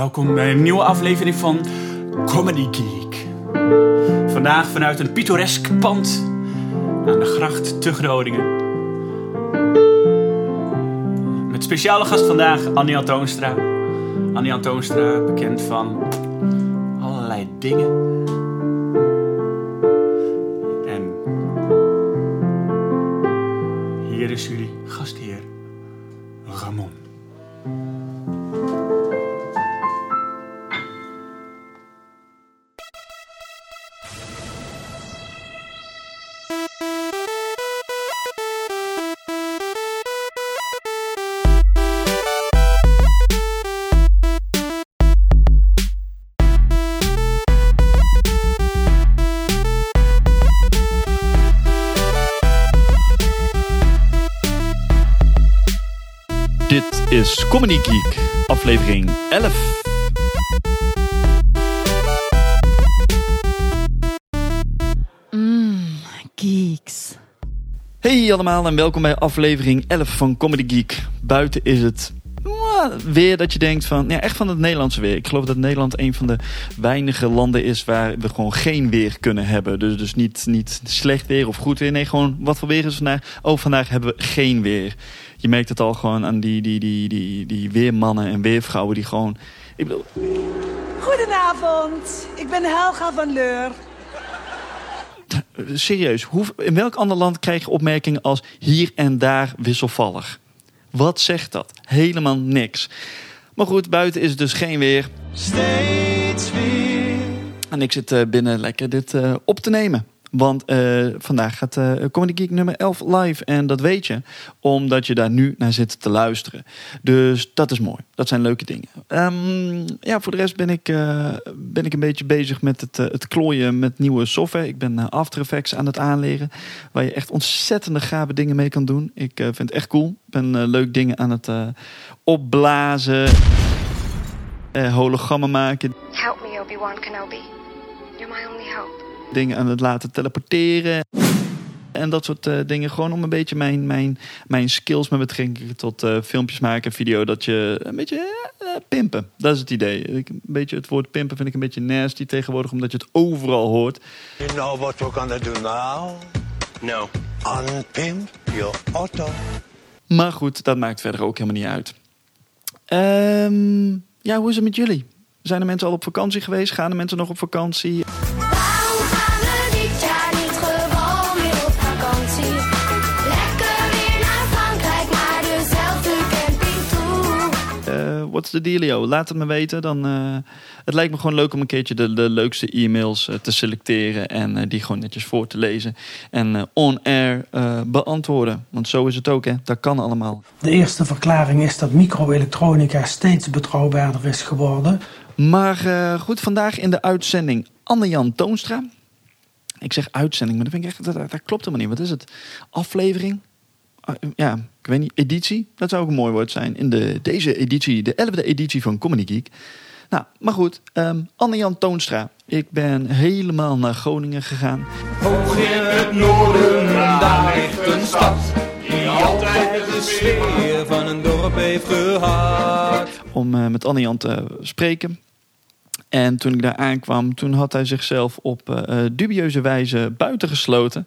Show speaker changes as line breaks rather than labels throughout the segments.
welkom bij een nieuwe aflevering van Comedy Geek. Vandaag vanuit een pittoresk pand aan de gracht te Groningen. Met speciale gast vandaag Annie Toonstra. Annie Toonstra, bekend van allerlei dingen.
Comedy Geek, aflevering 11.
Geeks.
Hey allemaal en welkom bij aflevering 11 van Comedy Geek. Buiten is het weer dat je denkt van, ja echt van het Nederlandse weer. Ik geloof dat Nederland een van de weinige landen is waar we gewoon geen weer kunnen hebben. Dus, dus niet, niet slecht weer of goed weer. Nee, gewoon wat voor weer is vandaag? Oh, vandaag hebben we geen weer. Je merkt het al gewoon aan die, die, die, die, die weermannen en weervrouwen die gewoon... Ik bedoel,
Goedenavond, ik ben Helga van Leur.
serieus, hoe, in welk ander land krijg je opmerkingen als hier en daar wisselvallig? Wat zegt dat? Helemaal niks. Maar goed, buiten is het dus geen weer.
Steeds weer.
En ik zit eh, binnen lekker dit eh, op te nemen. Want eh, vandaag gaat eh Comedy Geek nummer 11 live. En dat weet je, omdat je daar nu naar zit te luisteren. Dus dat is mooi. Dat zijn leuke dingen. Ehm, ja, voor de rest ben ik, eh, ben ik een beetje bezig met het, het klooien met nieuwe software. Ik ben After Effects aan het aanleren. Waar je echt ontzettende gave dingen mee kan doen. Ik vind het echt cool. Ik ben leuk dingen aan het opblazen. hologrammen maken.
Help me, Obi-Wan Kenobi.
Dingen aan het laten teleporteren. En dat soort eh, dingen. Gewoon om een beetje mijn, mijn, mijn skills met betrekking tot eh, filmpjes maken, video. Dat je een beetje eh, pimpen. Dat is het idee. Ik, een beetje het woord pimpen vind ik een beetje nasty tegenwoordig. Omdat je het overal hoort.
You know what we're gonna do now?
No.
Unpimp your auto.
Maar goed, dat maakt verder ook helemaal niet uit. Ehm, ja, hoe is het met jullie? Zijn er mensen al op vakantie geweest? Gaan de mensen nog op vakantie? The dealio? Laat het me weten. Dan, eh, het lijkt me gewoon leuk om een keertje de, de leukste e-mails eh, te selecteren en eh, die gewoon netjes voor te lezen en on-air beantwoorden. Want zo is het ook, hè? Dat kan allemaal.
De eerste verklaring is dat microelektronica steeds betrouwbaarder is geworden.
Maar goed, vandaag in de uitzending Anne-Jan Toonstra. Ik zeg uitzending, maar dat, vind ik echt, dat, dat klopt helemaal niet. Wat is het? Aflevering? Ah, ja, weet niet. Editie? Dat zou ook een mooi woord zijn. In de, deze editie, de 11e editie van Comedy Geek. Nou, maar goed. ehm Anne-Jan Toonstra. Ik ben helemaal naar Groningen gegaan.
Hoog in het noorden, daar ligt een stad. Die altijd de sfeer van een dorp heeft gehad.
om eh, met Anne-Jan te spreken. En toen ik daar aankwam, toen had hij zichzelf op eh, eh, dubieuze wijze buitengesloten.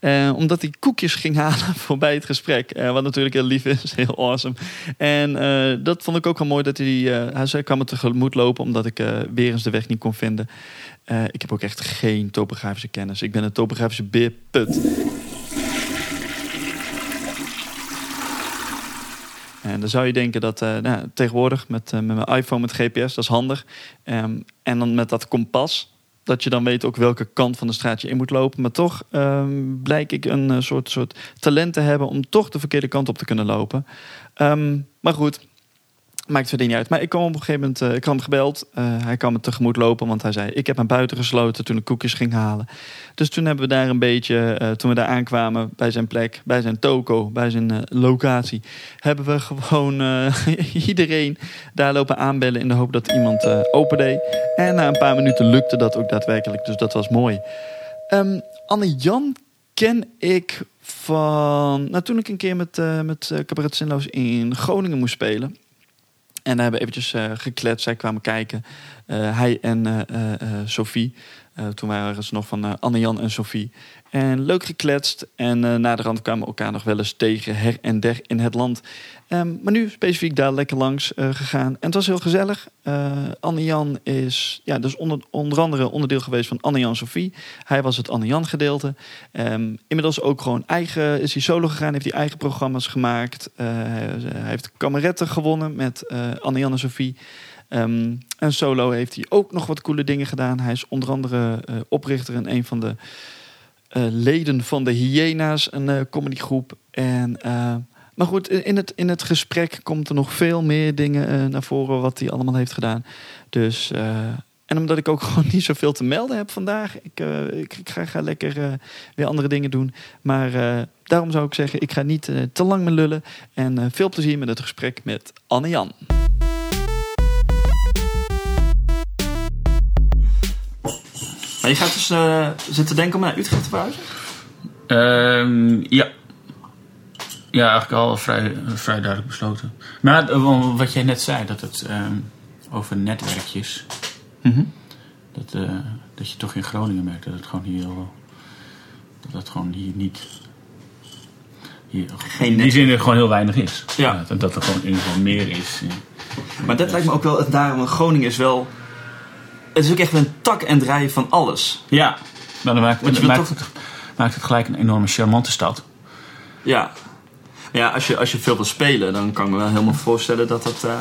Eh, omdat hij koekjes ging halen voorbij het gesprek. Eh, wat natuurlijk heel lief is, heel awesome. En eh, dat vond ik ook wel mooi dat hij... hij zei, kan me tegemoet lopen omdat ik weer eens de weg niet kon vinden. Ik heb ook echt geen topografische kennis. Ik ben een topografische beerput. En dan zou je denken dat nou, tegenwoordig met, met mijn iPhone met GPS, dat is handig. Ehm, en dan met dat kompas, dat je dan weet ook welke kant van de straat je in moet lopen. Maar toch ehm, blijk ik een eh, soort, soort talent te hebben om toch de verkeerde kant op te kunnen lopen. Ehm, maar goed, maakt verder niet uit. Maar ik kwam op een gegeven moment, eh, ik hem gebeld. Eh, hij kwam me tegemoet lopen, want hij zei: Ik heb hem buiten gesloten toen ik koekjes ging halen. Dus toen hebben we daar een beetje, eh, toen we daar aankwamen bij zijn plek, bij zijn toko, bij zijn locatie, hebben we gewoon iedereen daar lopen aanbellen in de hoop dat iemand open deed. En na een paar minuten lukte dat ook daadwerkelijk, dus dat was mooi. Ehm, Anne-Jan ken ik van. Nou, toen ik een keer met, met Cabaret Zinloos in Groningen moest spelen. En we hebben eventjes eh, gekletst. Zij kwamen kijken. Eh, hij en eh, Sophie. Toen waren ze nog van Anne-Jan en Sophie. En leuk gekletst. En eh na de rand kwamen we elkaar nog wel eens tegen her en der in het land. Ehm, maar nu specifiek daar lekker langs eh, gegaan. En het was heel gezellig. Eh Anne-Jan is ja, dus onder, onder andere onderdeel geweest van Anne-Jan Sophie. Hij was het Anne-Jan gedeelte. Ehm, inmiddels ook gewoon eigen, is hij solo gegaan, heeft hij eigen programma's gemaakt. Hij, heeft kameretten gewonnen met Anne-Jan en Sophie. Ehm, en solo heeft hij ook nog wat coole dingen gedaan. Hij is onder andere oprichter en een van de leden van de Hyena's, een eh, comedygroep. En, eh, maar goed, in het, in het gesprek komt er nog veel meer dingen eh, naar voren wat hij allemaal heeft gedaan. Dus, eh, en omdat ik ook gewoon niet zoveel te melden heb vandaag, ik, eh, ik, ga, lekker eh, weer andere dingen doen. Maar eh, daarom zou ik zeggen, ik ga niet eh, te lang meer lullen. En eh, veel plezier met het gesprek met Anne-Jan. Je gaat dus eh, zitten denken om naar Utrecht te verhuizen?
Ehm, ja. Ja, eigenlijk al vrij, vrij duidelijk besloten. Maar eh, wat jij net zei, dat het ehm, over netwerkjes.
Mhm.
Dat, eh, dat je toch in Groningen merkt dat het gewoon hier dat het gewoon hier niet. Hier,
Geen
in die zin er gewoon heel weinig is.
Ja.
En dat er gewoon in ieder geval meer is.
Maar dat lijkt me ook wel, daarom Groningen is wel... Het is ook echt een tak en draai van alles.
Ja, maar dan maakt, het, maakt, het, maakt het gelijk een enorme charmante stad.
Ja. Ja, als je, als je veel wil spelen, dan kan ik me wel helemaal voorstellen dat dat... eh,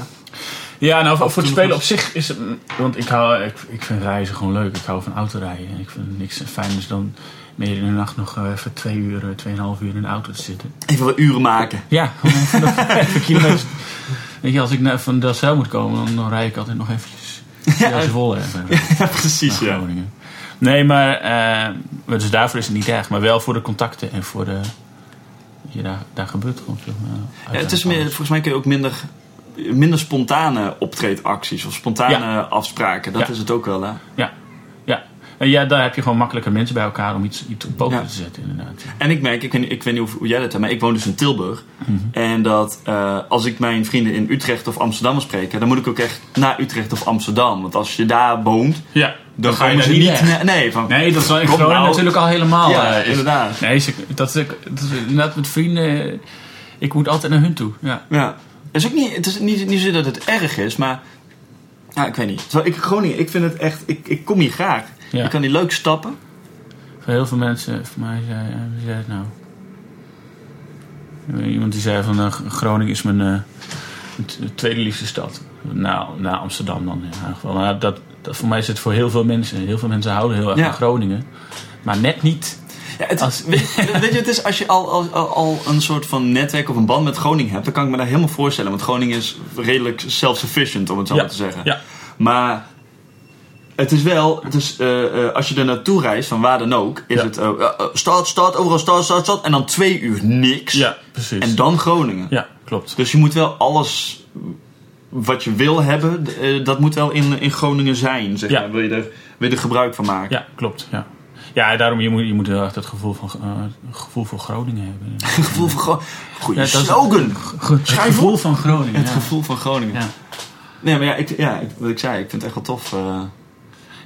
Ja, nou voor, voor het spelen op zich is het... Want ik, hou, ik, ik vind reizen gewoon leuk. Ik hou van autorijden. En ik vind niks fijners dan midden in de nacht nog eh, even twee uur, eh, tweeënhalf uur in de auto te zitten.
even wat uren maken.
Ja, gewoon even, even kilometers. Weet je, als ik naar van Delcel moet komen, dan, dan rijd ik altijd nog eventjes ja. vol even
ja, precies, ja.
Nee, maar eh, dus daarvoor is het niet erg. Maar wel voor de contacten en voor de... Je, daar, daar gebeurt gewoon veel. eh,
ja. Het is meer, volgens mij kun je ook minder, minder spontane optreedacties of spontane
Ja.
afspraken. Dat
Ja.
is het ook wel, hè?
Ja, ja. Daar heb je gewoon makkelijker mensen bij elkaar om iets, iets op poten
Ja.
te zetten, inderdaad.
En ik merk, ik weet, niet- ik weet niet hoe, jij dat hebt, maar ik woon dus in Tilburg.
Mhm.
En dat eh, als ik mijn vrienden in Utrecht of Amsterdam wil spreken, dan moet ik ook echt naar Utrecht of Amsterdam. Want als je daar woont,
Ja,
dan,
ga je daar niet weg.
Nee, nee, van,
Nee, dat is wel in Groningen
nou.
natuurlijk al helemaal.
Ja,
eh, is-
inderdaad.
Nee, dat is, dat is inderdaad met vrienden. eh, Ik moet altijd naar hun toe. Ja.
Ja. Het is ook niet, het is niet, niet zo dat het erg is, maar ja, ik weet niet. Terwijl ik Groningen, ik vind het echt, ik, ik kom hier graag.
Ja.
Ik kan hier leuk stappen.
Voor heel veel mensen, voor mij zei, eh, wie zei het nou? Iemand die zei van eh, Groningen is mijn t- tweede liefste stad. Na, na Amsterdam dan in ieder geval. Maar dat, dat, voor mij is het voor heel veel mensen. Heel veel mensen houden heel erg van Groningen. Maar net niet.
Ja, het,
Als-
weet, weet je, het is als je al, al, al, al een soort van netwerk of een band met Groningen hebt, dan kan ik me daar helemaal voorstellen. Want Groningen is redelijk self-sufficient, om het zo
Ja.
maar te zeggen.
Ja.
Maar het is wel, het is, eh, eh, als je er naartoe reist, van waar dan ook, is
Ja.
het uh, start, start, overal start, start, start. En dan twee uur niks.
Ja, precies.
En dan Groningen.
Ja, klopt.
Dus je moet wel alles wat je wil hebben, eh, dat moet wel in, in Groningen zijn. Zeg
Ja.
maar. wil, je er, wil je er gebruik van maken.
Ja, klopt. Ja, ja daarom je moet je moet heel erg dat gevoel, van, eh, gevoel voor Groningen hebben.
Het gevoel van Groningen. Goeie
Ja,
slogan.
Het
Schrijf
gevoel van Groningen.
Het
ja.
gevoel van Groningen.
Ja.
Nee, maar ja, ik, ja ik, wat ik zei, ik vind het echt wel tof. eh.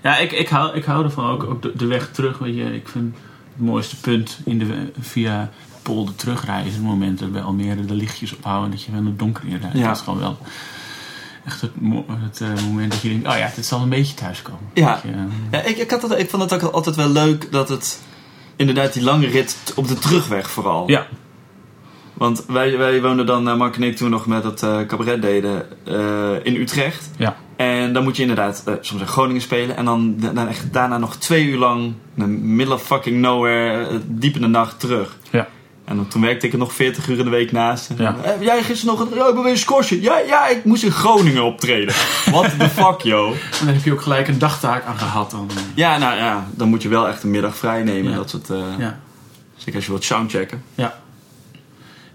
Ja, ik, ik, hou, ik hou ervan ook, ook de, de weg terug. Weet je, ik vind het mooiste punt in de, via Polder terugrijden is het moment dat bij Almere de lichtjes ophouden en dat je van het donker in rijdt.
Ja.
Dat is gewoon wel echt het, mo- het eh, moment dat je denkt, oh ja, dit zal een beetje thuiskomen.
Ja.
Dat je, eh,
Ja, ik, ik, had dat, ik vond het ook altijd wel leuk dat het inderdaad die lange rit op de terugweg vooral.
ja,
Want wij, wij woonden dan, eh, Mark en ik, toen nog met het eh, cabaret deden in Utrecht.
ja,
En dan moet je inderdaad eh, soms in Groningen spelen. En dan, dan echt daarna nog twee uur lang, in the middle of fucking nowhere, eh, diep in de nacht terug.
ja.
En dan, toen werkte ik er nog 40 uur in de week naast. En,
Ja.
eh, Heb jij gisteren nog een... Ja, ik ben weer een scorsje. Ja, ja, ik moest in Groningen optreden. What the fuck, yo.
En dan heb je ook gelijk een dagtaak aan gehad. Dan,
Ja, nou ja, dan moet je wel echt een middag vrij nemen.
Ja.
Dat soort, eh,
ja.
Zeker als je wilt soundchecken.
Ja.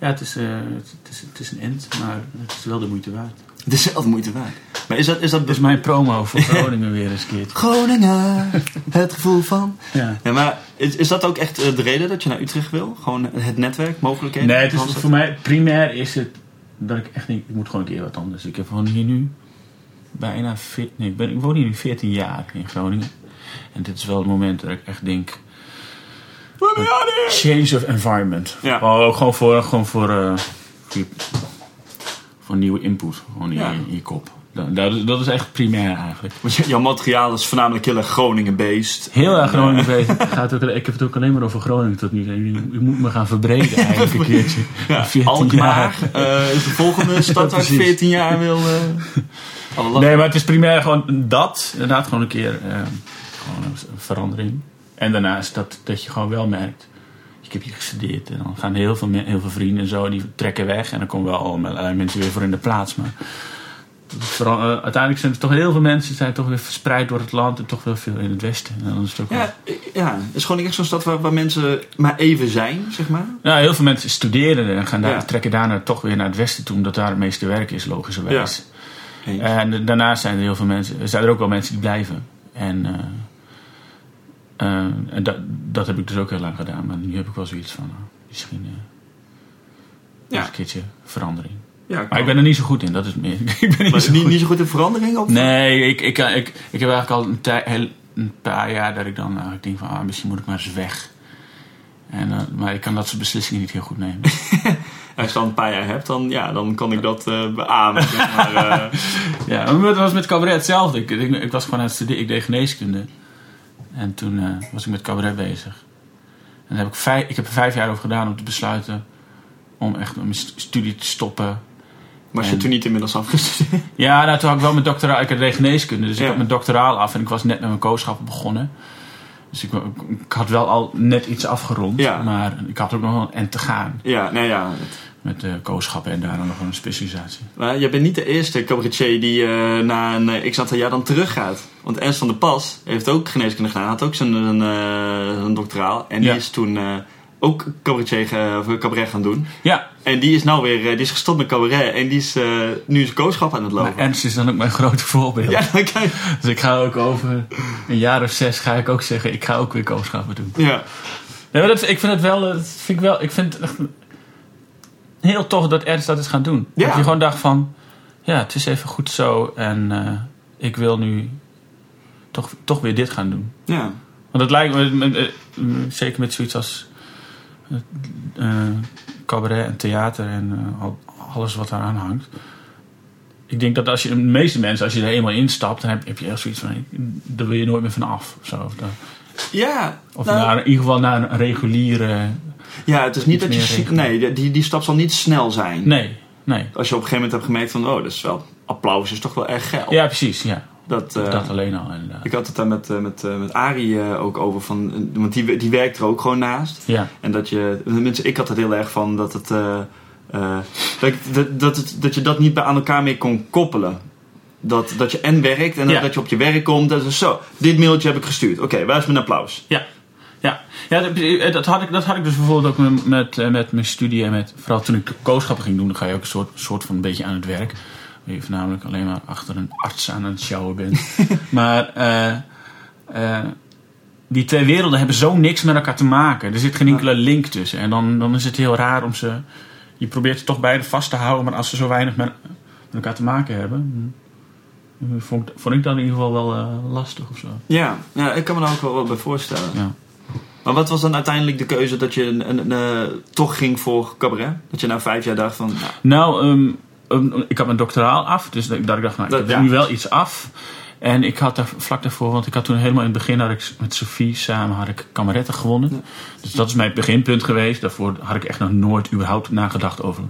Ja, het is, eh, het, het is, het is een end, maar het is wel de moeite waard.
Het is wel de moeite waard. Maar is dat... Is dat
Dat is mijn promo voor Groningen weer eens een keertje.
Groningen, het gevoel van...
Ja.
Ja, maar is, is dat ook echt eh, de reden dat je naar Utrecht wil? Gewoon het netwerk, mogelijkheden?
Nee, het is, voor mij primair is het dat ik echt denk, ik moet gewoon een keer wat anders. Ik heb gewoon hier nu bijna, veer- nee, ik, ben, ik woon hier nu 14 jaar in Groningen. En dit is wel het moment dat ik echt denk, change of environment.
Ja.
Gewoon, ook gewoon voor, gewoon voor, eh, voor nieuwe input gewoon in,
Ja.
je, in je kop. Dat, dat, is- dat is echt primair eigenlijk.
Want je- jouw materiaal is voornamelijk heel erg Groningen-based.
Heel erg Groningen bezig. Het Gaat ook, ik heb het ook alleen maar over Groningen tot nu. toe. Je, je moet me gaan verbreden eigenlijk een keertje.
Ja,
14
Alkmaar eh, is de volgende stad waar ik
precies.
14 jaar wil... eh
Nee, maar het is primair gewoon dat. Inderdaad, gewoon een keer eh, gewoon een verandering. En daarnaast dat, dat je gewoon wel merkt. Ik heb hier gestudeerd en dan gaan heel veel, heel veel vrienden en zo, die trekken weg. En dan komen wel allerlei mensen weer voor in de plaats. Maar vooral, eh, uiteindelijk zijn er toch heel veel mensen zijn toch weer verspreid door het land en toch wel veel in het westen. En dan is het ook wel-
Ja, ja, het is gewoon echt zo'n stad waar, waar mensen maar even zijn, zeg maar.
Ja, heel veel mensen studeren en gaan daar,
Ja.
trekken daarna toch weer naar het westen toe, omdat daar het meeste werk is, logischerwijs.
Eens.
En da- daarnaast zijn er heel veel mensen, er zijn er ook wel mensen die blijven. En, eh, eh, en dat, dat heb ik dus ook heel lang gedaan, maar nu heb ik wel zoiets van, nou, misschien eh
Ja.
een keertje verandering.
Ja,
Maar ik ben er niet zo goed in, dat is het meer. ik ben niet
Maar
zo
niet,
goed.
niet zo goed in verandering? Of?
Nee, ik, ik, ik, ik, ik heb eigenlijk al een, tij- heel, een paar jaar dat ik dan nou, ik denk van, ah, misschien moet ik maar eens weg. En, eh, maar ik kan dat soort beslissingen niet heel goed nemen.
Als je dan een paar jaar hebt, dan, ja, dan kan ik dat eh beamen. Zeg maar, eh.
Ja, maar dat was met cabaret hetzelfde. Ik, ik, ik was gewoon aan het studeren, ik deed geneeskunde. En toen eh, was ik met cabaret bezig. En heb ik, vijf, ik heb er vijf jaar over gedaan om te besluiten om echt mijn st- studie te stoppen.
was je
En-
toen niet inmiddels afgestudeerd?
Ja, nou, toen had ik wel mijn doctoraal, ik deed geneeskunde, dus
Ja.
ik had mijn doctoraal af en ik was net met mijn kooschappen begonnen. Dus ik, ik had wel al net iets afgerond,
Ja.
maar ik had ook nog wel een end te gaan
Ja, nee, ja.
Met de kooschappen en daarna nog een specialisatie.
Maar je bent niet de eerste cabaretier die eh, na een eh, x aantal jaar dan teruggaat. Want Ernst van der Pas heeft ook geneeskunde gedaan. Had ook zijn, eh, zijn doctoraal. En die is toen eh, ook cabaretier, of cabaret gaan doen.
Ja,
En die is nou weer eh, die is gestopt met cabaret. En die is eh, nu zijn kooschap aan het lopen.
maar Ernst is dan ook mijn grote voorbeeld.
Ja, dan kijk.
Dus ik ga ook over een jaar of zes ga ik ook zeggen, ik ga ook weer kooschappen doen.
Ja.
Ja, maar dat, ik vind het wel, dat vind ik wel, ik vind echt heel tof dat Ernst dat is gaan doen.
Ja.
Dat je gewoon dacht van, ja, het is even goed zo en eh, ik wil nu toch, toch weer dit gaan doen.
Ja.
Want het lijkt me, zeker met zoiets als eh, cabaret en theater en eh, al- alles wat daaraan hangt. Ik denk dat als je, de meeste mensen, als je er eenmaal instapt, dan heb, heb je echt zoiets van, daar wil je nooit meer van af. Of, zo. of,
Ja.
of
nou,
naar, in ieder geval naar een reguliere...
ja, het is niet dat je... Nee, die, die stap zal niet snel zijn.
Nee, nee.
Als je op een gegeven moment hebt gemerkt van... Oh, dat is wel... Applaus is toch wel erg geil.
Ja, precies, ja.
Dat, eh,
dat alleen al, inderdaad.
Ik had het daar met, eh, met, eh, met Arie eh, ook over. Van, eh, want die, die werkt er ook gewoon naast.
Ja,
En dat je... Tenminste, ik had het heel erg van dat het... eh, eh, dat, dat, dat, het- dat je dat niet bij aan elkaar meer kon koppelen. Dat, dat je en werkt en
Ja.
dat je op je werk komt. Dat is zo, dit mailtje heb ik gestuurd. Oké, waar is mijn applaus?
ja. Ja, dat, eh, dat, had ik, dat had ik dus bijvoorbeeld ook met, met, eh, met mijn studie en met, vooral toen ik de kooschappen ging doen, dan ga je ook een soort, soort van een beetje aan het werk. Waar je voornamelijk alleen maar achter een arts aan het sjouwen bent. maar eh, die twee werelden hebben zo niks met elkaar te maken. Er zit geen enkele link tussen. En dan, dan is het heel raar om ze. Je probeert ze toch beide vast te houden, maar als ze zo weinig met, met elkaar te maken hebben. Vond, vond ik dat in ieder geval wel lastig of zo.
Ja, ja, ik kan me daar ook wel wat bij voorstellen.
Ja.
Maar wat was dan uiteindelijk de keuze dat je een, een, een, eh, toch ging voor cabaret? Dat je na vijf jaar dacht van... Nou,
Nou, ehm, ehm, ik had mijn doctoraal af. Dus dat, dat ik dacht, nou, ik heb
ja.
nu wel iets af. En ik had daar vlak daarvoor, want ik had toen helemaal in het begin had ik met Sophie samen had ik kameretten gewonnen. Dus dat is mijn beginpunt geweest. Daarvoor had ik echt nog nooit überhaupt nagedacht over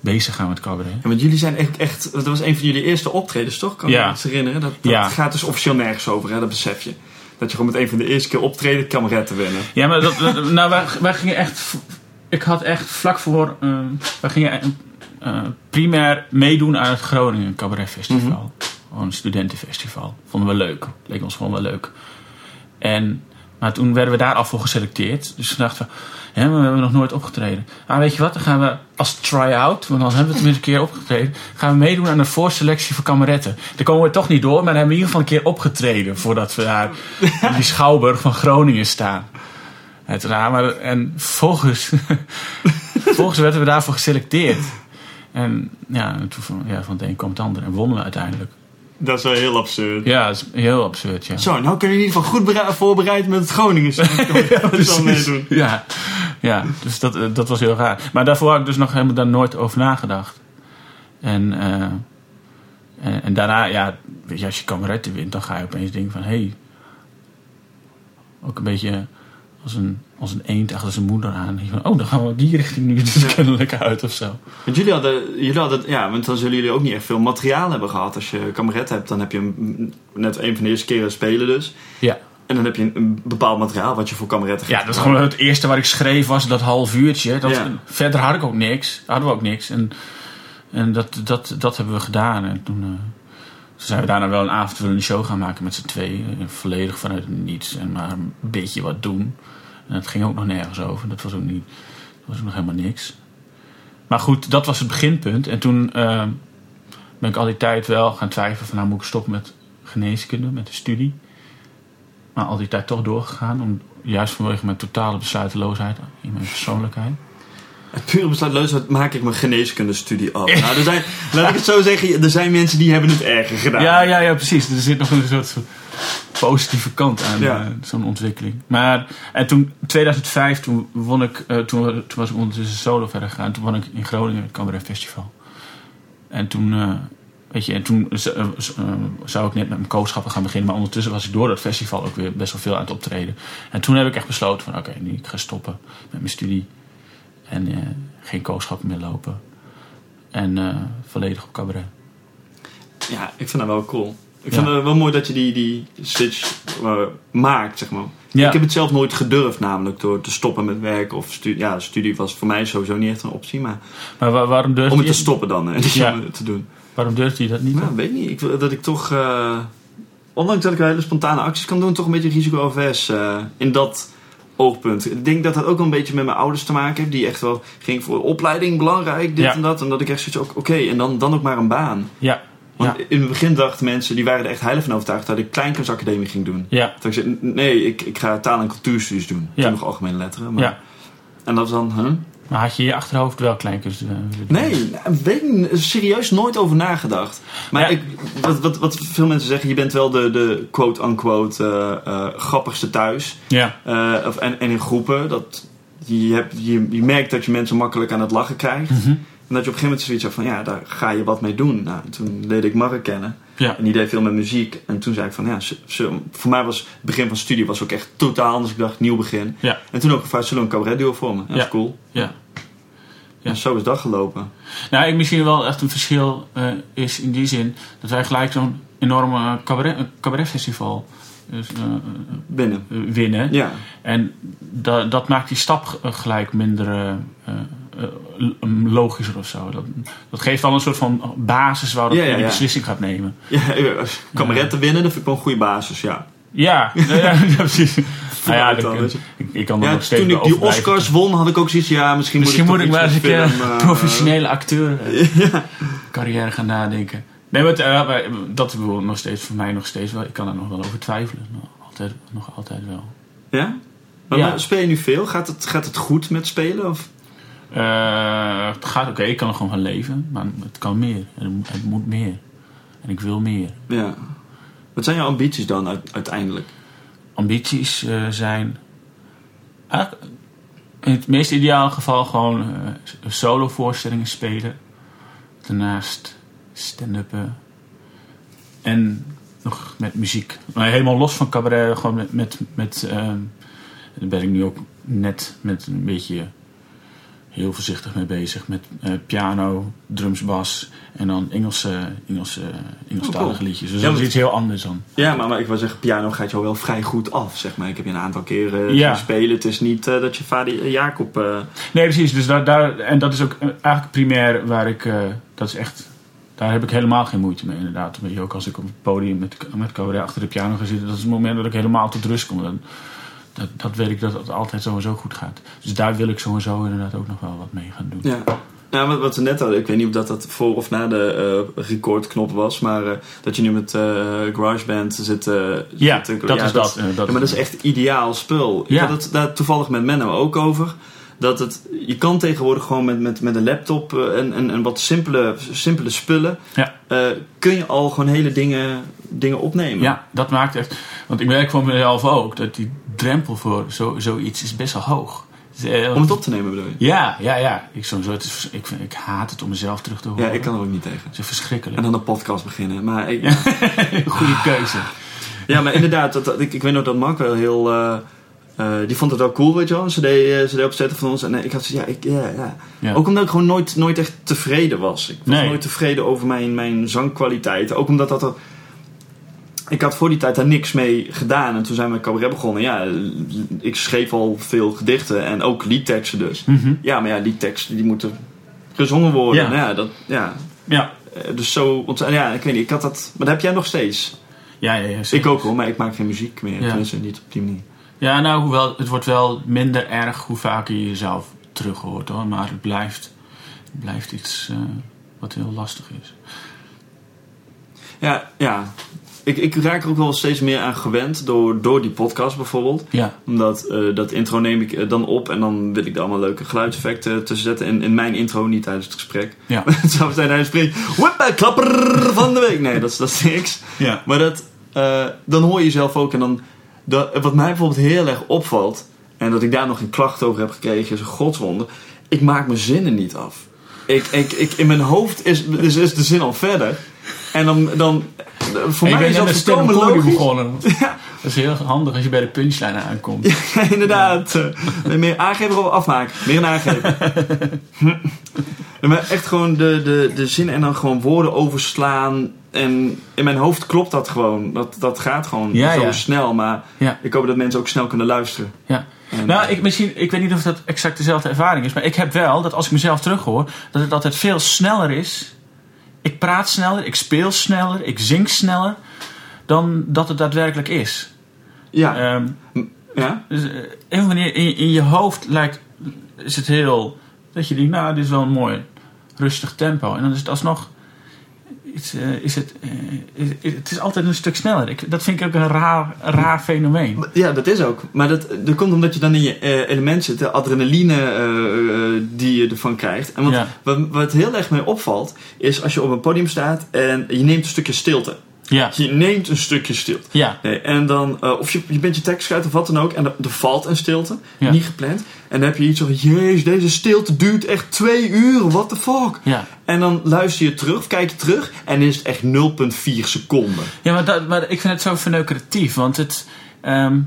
bezig gaan met cabaret.
Ja, want jullie zijn echt, echt... Dat was een van jullie eerste optredens, toch? Kan
Ja.
me herinneren? Dat, dat
Ja.
gaat dus officieel nergens over, hè? Dat besef je. Dat je gewoon met een van de eerste keer optreden te winnen.
Ja, maar dat, nou, wij, wij gingen echt. Ik had echt vlak voor. eh, wij gingen eh, primair meedoen aan het Groningen Cabaret Festival. Gewoon een studentenfestival. Vonden we leuk. Leek ons gewoon wel leuk. En, maar toen werden we daar al voor geselecteerd. Dus toen dachten we, maar we hebben nog nooit opgetreden. Ah, weet je wat, dan gaan we als try-out, want dan hebben we tenminste een keer opgetreden, gaan we meedoen aan de voorselectie voor kameretten. Daar komen we toch niet door, maar dan hebben we in ieder geval een keer opgetreden voordat we daar in die schouwburg van Groningen staan. Het raar, maar, en volgens, volgens werden we daarvoor geselecteerd. En ja, en toen van, ja, van het een kwam het ander en wonnen we uiteindelijk.
Dat is wel heel absurd.
Ja, dat is heel absurd, ja.
Zo, nou kun je in ieder geval goed voorbereid met het Groningen. ja,
Precies.
meedoen.
Ja, ja dus dat, eh, dat was heel raar. Maar daarvoor had ik dus nog helemaal daar nooit over nagedacht. En, eh, en, en daarna, ja, weet je, als je kameretten wint, dan ga je opeens denken van... hé, hey, ook een beetje als een, als een eend achter zijn moeder aan. Van, oh, dan gaan we die richting nu dus kennelijk uit of zo.
Want jullie hadden, jullie hadden, ja, want dan zullen jullie ook niet echt veel materiaal hebben gehad. Als je kameret hebt, dan heb je net een van de eerste keren spelen dus.
Ja.
En dan heb je een, een bepaald materiaal wat je voor kameretten
Ja, dat is gewoon het eerste wat ik schreef was dat half uurtje. Dat,
Ja.
Verder had ik ook niks. Hadden we ook niks. En, en dat, dat, dat hebben we gedaan. En toen, eh, toen zijn we daarna wel een avondvullende show gaan maken met z'n tweeën. En Volledig vanuit het niets. En maar een beetje wat doen. En het ging ook nog nergens over. Dat was ook, niet, dat was ook nog helemaal niks. Maar goed, dat was het beginpunt. En toen eh, ben ik al die tijd wel gaan twijfelen van nou moet ik stoppen met geneeskunde, met de studie. Maar al die tijd toch doorgegaan. Om, juist vanwege mijn totale besluiteloosheid in mijn persoonlijkheid.
Pure besluitloosheid maak ik mijn geneeskundestudie af. nou, er zijn, laat ik het zo zeggen, er zijn mensen die hebben het erger gedaan.
Ja, ja, ja, precies. Er zit nog een soort positieve kant aan
Ja.
eh, zo'n ontwikkeling. Maar, en toen, 2005, toen won ik, toen, toen was ik ondertussen solo verder gegaan. Toen won ik in Groningen het Cabaret Festival. En toen, eh, weet je, en toen eh, eh, zou ik net met mijn kooschappen gaan beginnen. Maar ondertussen was ik door dat festival ook weer best wel veel aan het optreden. En toen heb ik echt besloten van, oké, nu ik ga stoppen met mijn studie. En eh, geen kooschappen meer lopen. En volledig op cabaret.
Ja, ik vind dat wel cool. Ik
Ja.
vind het wel mooi dat je die, die switch maakt, zeg maar.
Ja.
Ik heb het zelf nooit gedurfd, namelijk door te stoppen met werk of studie. Ja, studie was voor mij sowieso niet echt een optie, maar
Maar wa- waarom durfde
om het
je
te stoppen dan
Ja.
het te doen.
Waarom durfde je dat niet?
Nou, weet niet. Ik, wil- dat ik toch, eh, ondanks dat ik wel hele spontane acties kan doen, toch een beetje risico-avers eh, in dat oogpunt. Ik denk dat dat ook wel een beetje met mijn ouders te maken heeft, die echt wel ging voor opleiding belangrijk, dit
Ja.
en dat. En dat ik echt zoiets ook, oké, en dan, dan ook maar een baan.
Ja,
Want
ja,
in het begin dachten mensen, die waren er echt heilig van overtuigd dat ik kleinkunstacademie ging doen.
ja,
Toen ik zei, nee, ik, ik ga taal- en cultuurstudies doen.
Ja.
Toen nog algemene letteren. Maar,
ja.
En dat was dan, huh?
Maar had je je achterhoofd wel kleinkunst eh?
Nee, weet ik serieus nooit over nagedacht. Maar
Ja.
ik, wat, wat, wat veel mensen zeggen, je bent wel de, de quote-unquote eh, eh, grappigste thuis.
Ja,
of, en, en in groepen. Dat, je, hebt, je, je merkt dat je mensen makkelijk aan het lachen krijgt.
Mhm.
En dat je op een gegeven moment zoiets hebt van, ja, daar ga je wat mee doen. Nou, toen leerde ik Mark kennen.
Ja,
En die deed veel met muziek. En toen zei ik van, ja, ze- ze- voor mij was het begin van studie was ook echt totaal anders. Ik dacht, nieuw begin.
ja,
En toen ook gevraagd, zullen we een cabaret duo vormen? Ja, dat is cool.
ja. Ja.
En zo is dat gelopen.
Nou, ik misschien wel echt een verschil eh, is in die zin dat wij gelijk zo'n enorme cabaret, cabaretfestival dus, eh,
Binnen.
eh, winnen.
Ja.
En da, dat maakt die stap gelijk minder logischer of zo. Dat, dat geeft al een soort van basis waarop
Ja, ja,
je
ja.
beslissing gaat nemen.
Ja, kameretten winnen, dat vind ik wel een goede basis, ja.
Ja, precies. Nou ja,
dan,
ik, ik kan er nog steeds
toen
wel
ik die. Oscars won, had ik ook zoiets ja, misschien,
Misschien moet ik
toch
maar eens een
film,
een
eh,
professionele acteur eh, carrière gaan nadenken. Nee, maar eh, dat is nog steeds voor mij nog steeds wel. Ik kan er nog wel over twijfelen. Nog altijd, nog altijd wel.
Ja? Maar
Ja.
maar speel je nu veel? Gaat het, gaat het goed met spelen? Of?
Eh, het gaat oké, ik kan er gewoon van leven, maar het kan meer. Het, moet- het moet meer. En ik wil meer.
Ja. Wat zijn jouw ambities dan uit- uiteindelijk?
Ambities eh, zijn. in het meest ideale geval gewoon eh, solo voorstellingen spelen. Daarnaast stand-uppen. En nog met muziek. Maar helemaal los van cabaret, gewoon met. met, met ehm, daar ben ik nu ook net met een beetje heel voorzichtig mee bezig. Met eh, piano, drums, bas en dan Engelse, Engelse, Engelstalige
Oh, cool.
liedjes. Dus
Ja,
dat is iets heel anders dan.
Ja, maar, maar ik wil zeggen, piano gaat jou wel vrij goed af, zeg maar. Ik heb je een aantal keren
Ja.
zien spelen. Het is niet eh, dat je vader eh, Jacob... eh,
Nee, precies. Dus daar, daar, en dat is ook eh, eigenlijk primair waar ik. eh, dat is echt. Daar heb ik helemaal geen moeite mee, inderdaad. Weet je, ook als ik op het podium met, met cabaret achter de piano ga zitten, dat is het moment dat ik helemaal tot rust kom. Dan, dat, dat weet ik dat het altijd sowieso goed gaat. Dus daar wil ik sowieso inderdaad ook nog wel wat mee gaan doen.
Ja. Ja, wat, wat we net hadden, ik weet niet of dat, dat voor of na de eh recordknop was, maar eh, dat je nu met eh GarageBand zit.
Ja,
zit-
dat is dat, dat
ja, maar dat is echt ideaal spul. Ik
Ja.
had het daar toevallig met Menno ook over. Dat het, je kan tegenwoordig gewoon met, met, met een laptop eh, en, en, en wat simpele, simpele spullen...
Ja.
eh, kun je al gewoon hele dingen, dingen opnemen.
Ja, dat maakt echt. Want ik merk van mezelf ook dat die drempel voor zo, zoiets is best wel hoog. Eh,
Om het op te nemen bedoel je?
Ja, ja, ja. Ik, soms, het ik, vind- ik haat het om mezelf terug te horen.
Ja, ik kan er ook niet tegen.
Het is verschrikkelijk.
En dan een podcast beginnen. Maar ik,
Goede keuze.
Ja, maar inderdaad, dat, ik, ik weet nog dat Mark wel heel. Eh, die vond het wel cool, weet je wel. Een CD, eh, CD opzetten van ons. En eh, ik had zoiets, ja, ik, ja, ja.
Ja.
Ook omdat ik gewoon nooit, nooit echt tevreden was. Ik was
Nee.
nooit tevreden over mijn, mijn zangkwaliteit. Ook omdat dat er. Ik had voor die tijd daar niks mee gedaan. En toen zijn we cabaret begonnen. Ja, ik schreef al veel gedichten. En ook liedteksten dus.
Mhm.
Ja, maar ja, die teksten die moeten gezongen worden.
Ja.
Nou ja, dat, ja.
Ja.
Dus zo, want, ja, ik weet niet, ik had dat, maar dat heb jij nog steeds.
Ja, ja, ja,
Ik ook hoor, maar ik maak geen muziek meer.
Ja.
Tenminste, niet op die manier.
Ja, nou, hoewel, het wordt wel minder erg hoe vaker je jezelf terug hoort hoor. Maar het blijft, het blijft iets eh, wat heel lastig is.
Ja, ja. Ik, ik raak er ook wel steeds meer aan gewend door, door die podcast bijvoorbeeld.
Ja.
Omdat eh, dat intro neem ik eh, dan op en dan wil ik er allemaal leuke geluidseffecten tussen zetten. In, in mijn intro, niet tijdens het gesprek.
Ja.
Het zou zijn tijdens het gesprek. Whip, klapper van de week. Nee, dat is, dat is niks.
Ja.
Maar dat, dan hoor je jezelf ook en dan... Dat, wat mij bijvoorbeeld heel erg opvalt... en dat ik daar nog een klacht over heb gekregen... is een godswonder. Ik maak mijn zinnen niet af. Ik, ik, ik, in mijn hoofd is, is, is de zin al verder. En dan... dan voor
ik
mij is dat volkomen
comedy
logisch.
begonnen. Dat is heel handig als je bij de punchline aankomt.
Ja, inderdaad. Eh, Meer aangever of afmaken. Meer een aangever. Ja, maar echt gewoon de, de, de zin en dan gewoon woorden overslaan. En in mijn hoofd klopt dat gewoon. Dat, dat gaat gewoon
Ja,
zo
ja.
snel. Maar
Ja.
ik hoop dat mensen ook snel kunnen luisteren.
Ja.
En-
Nou, ik, misschien, ik weet niet of dat exact dezelfde ervaring is, maar ik heb wel dat als ik mezelf terughoor, dat het altijd veel sneller is. Ik praat sneller, ik speel sneller, ik zing sneller dan dat het daadwerkelijk is.
Ja.
Ehm,
ja?
dus, eh, in, in je hoofd lijkt, is het heel, dat je denkt, nou, dit is wel een mooi rustig tempo. En dan is het alsnog, is, eh, is het, eh, is- het is altijd een stuk sneller. Ik, dat vind ik ook een raar, raar fenomeen.
Ja, dat is ook. Maar dat, dat komt omdat je dan in je eh, element zit. De adrenaline die je ervan krijgt. En wat,
Ja.
wat, wat heel erg mee opvalt... is als je op een podium staat en je neemt een stukje stilte.
Ja,
Je neemt een stukje stilte.
ja,
Nee, en dan, eh, of je, je bent je tekst kwijt of wat dan ook. En er, er valt een stilte.
Ja.
Niet gepland. En dan heb je iets van, jezus, deze stilte duurt echt twee uur. What the fuck?
ja.
En dan luister je terug, of kijk je terug. En is het echt 0,4 seconden.
Ja, maar, dat, maar ik vind het zo verneukeratief. Want het, ehm,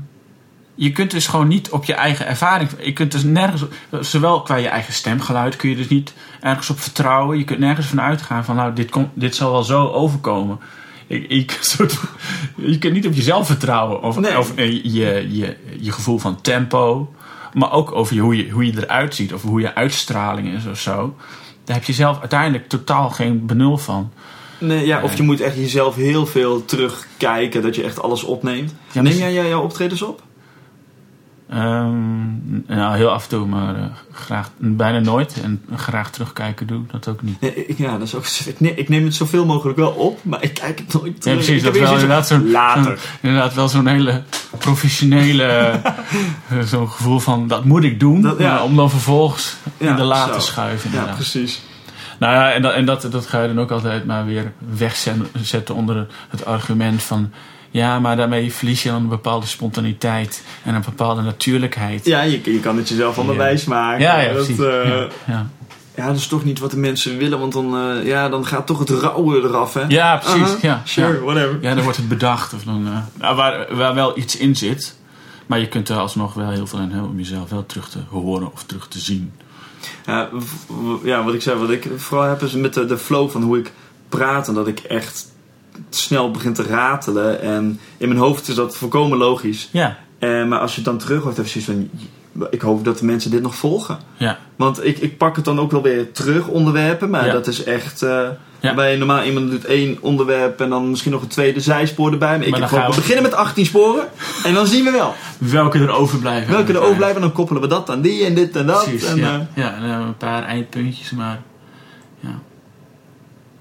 je kunt dus gewoon niet op je eigen ervaring... Je kunt dus nergens... Zowel qua je eigen stemgeluid kun je dus niet ergens op vertrouwen. Je kunt nergens van uitgaan van... Nou, dit, komt, dit zal wel zo overkomen. Ik, ik, soort, je kunt niet op jezelf vertrouwen. Of,
Nee.
of eh, je, je, je gevoel van tempo. Maar ook over je, hoe, je, hoe je eruit ziet. Of hoe je uitstraling is of zo. Daar heb je zelf uiteindelijk totaal geen benul van.
Nee, ja, of je moet echt jezelf heel veel terugkijken. Dat je echt alles opneemt.
Ja,
Neem jij jouw optredens op?
Nou, heel af en toe, maar eh, graag, bijna nooit. En graag terugkijken doe ik dat ook niet.
Nee, ja, dat is ook, ik, neem, ik neem het zoveel mogelijk wel op. Maar ik kijk het nooit
Ja,
terug.
precies.
Ik
Dat wel inderdaad zo'n,
Later.
inderdaad wel zo'n hele professionele eh, zo'n gevoel van dat moet ik doen.
Dat- ja.
maar om dan vervolgens
Ja,
in de la
zo.
te schuiven.
Ja, precies.
Nou ja, en, dat, en dat, dat ga je dan ook altijd maar weer wegzetten onder het argument van... Ja, maar daarmee verlies je dan een bepaalde spontaniteit en een bepaalde natuurlijkheid.
Ja, je, je kan het jezelf allemaal
Ja.
wijs maken.
ja, ja,
dat,
precies.
eh,
ja, ja.
ja, dat is toch niet wat de mensen willen. Want dan, eh, ja, dan gaat toch het rauwe eraf, hè?
Ja, precies.
Aha,
ja,
Sure,
ja.
whatever.
Ja, dan wordt het bedacht. Of dan, eh, nou, waar, waar wel iets in zit. Maar je kunt er alsnog wel heel veel aan hebben om jezelf wel terug te horen of terug te zien.
Ja, ja, wat ik zei, wat ik vooral heb is met de, de flow van hoe ik praat. En dat ik echt snel begin te ratelen. En in mijn hoofd is dat volkomen logisch.
Ja,
Eh, maar als je het dan terug hoort, heb je zoiets van... Ik hoop dat de mensen dit nog volgen.
ja,
Want ik, ik pak het dan ook wel weer terug, onderwerpen. Maar
Ja.
dat is echt... eh
Ja.
Bij normaal iemand doet één onderwerp en dan misschien nog een tweede zijspoor erbij. Maar ik
Maar
heb
dan
gewoon, we beginnen met 18 sporen en dan zien we wel.
welke er overblijven.
Welke er overblijven en dan koppelen we dat aan die en dit en dat.
Precies,
en,
ja.
eh,
ja, en dan hebben we een paar eindpuntjes, maar ja,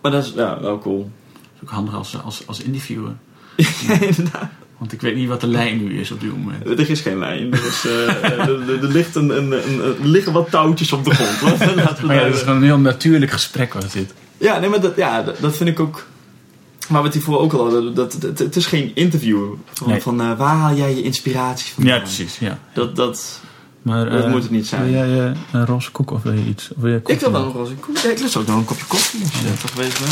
maar dat is ja, wel cool.
Is ook handig als, als, als interviewer.
Ja, inderdaad.
Want ik weet niet wat de lijn nu is op dit moment.
Er is geen lijn. Er, is, eh, er, ligt een, een, een- er liggen wat touwtjes op de grond. Laten we
Maar ja, dat is gewoon een heel natuurlijk gesprek was dit.
Ja, nee, maar dat, ja, dat, vind ik ook. Maar wat hiervoor ook al hadden, dat, dat, het is geen interview. Van,
Nee.
van eh, waar haal jij je inspiratie van?
Ja, precies. Ja.
Dat, dat,
Maar,
Dat
eh,
moet het niet zijn.
Wil jij eh, een roze koek of wil je iets? Of wil je
ik wil wel een koffie. Ja, ik lust ook nog een kopje koffie als je toch geweest bent.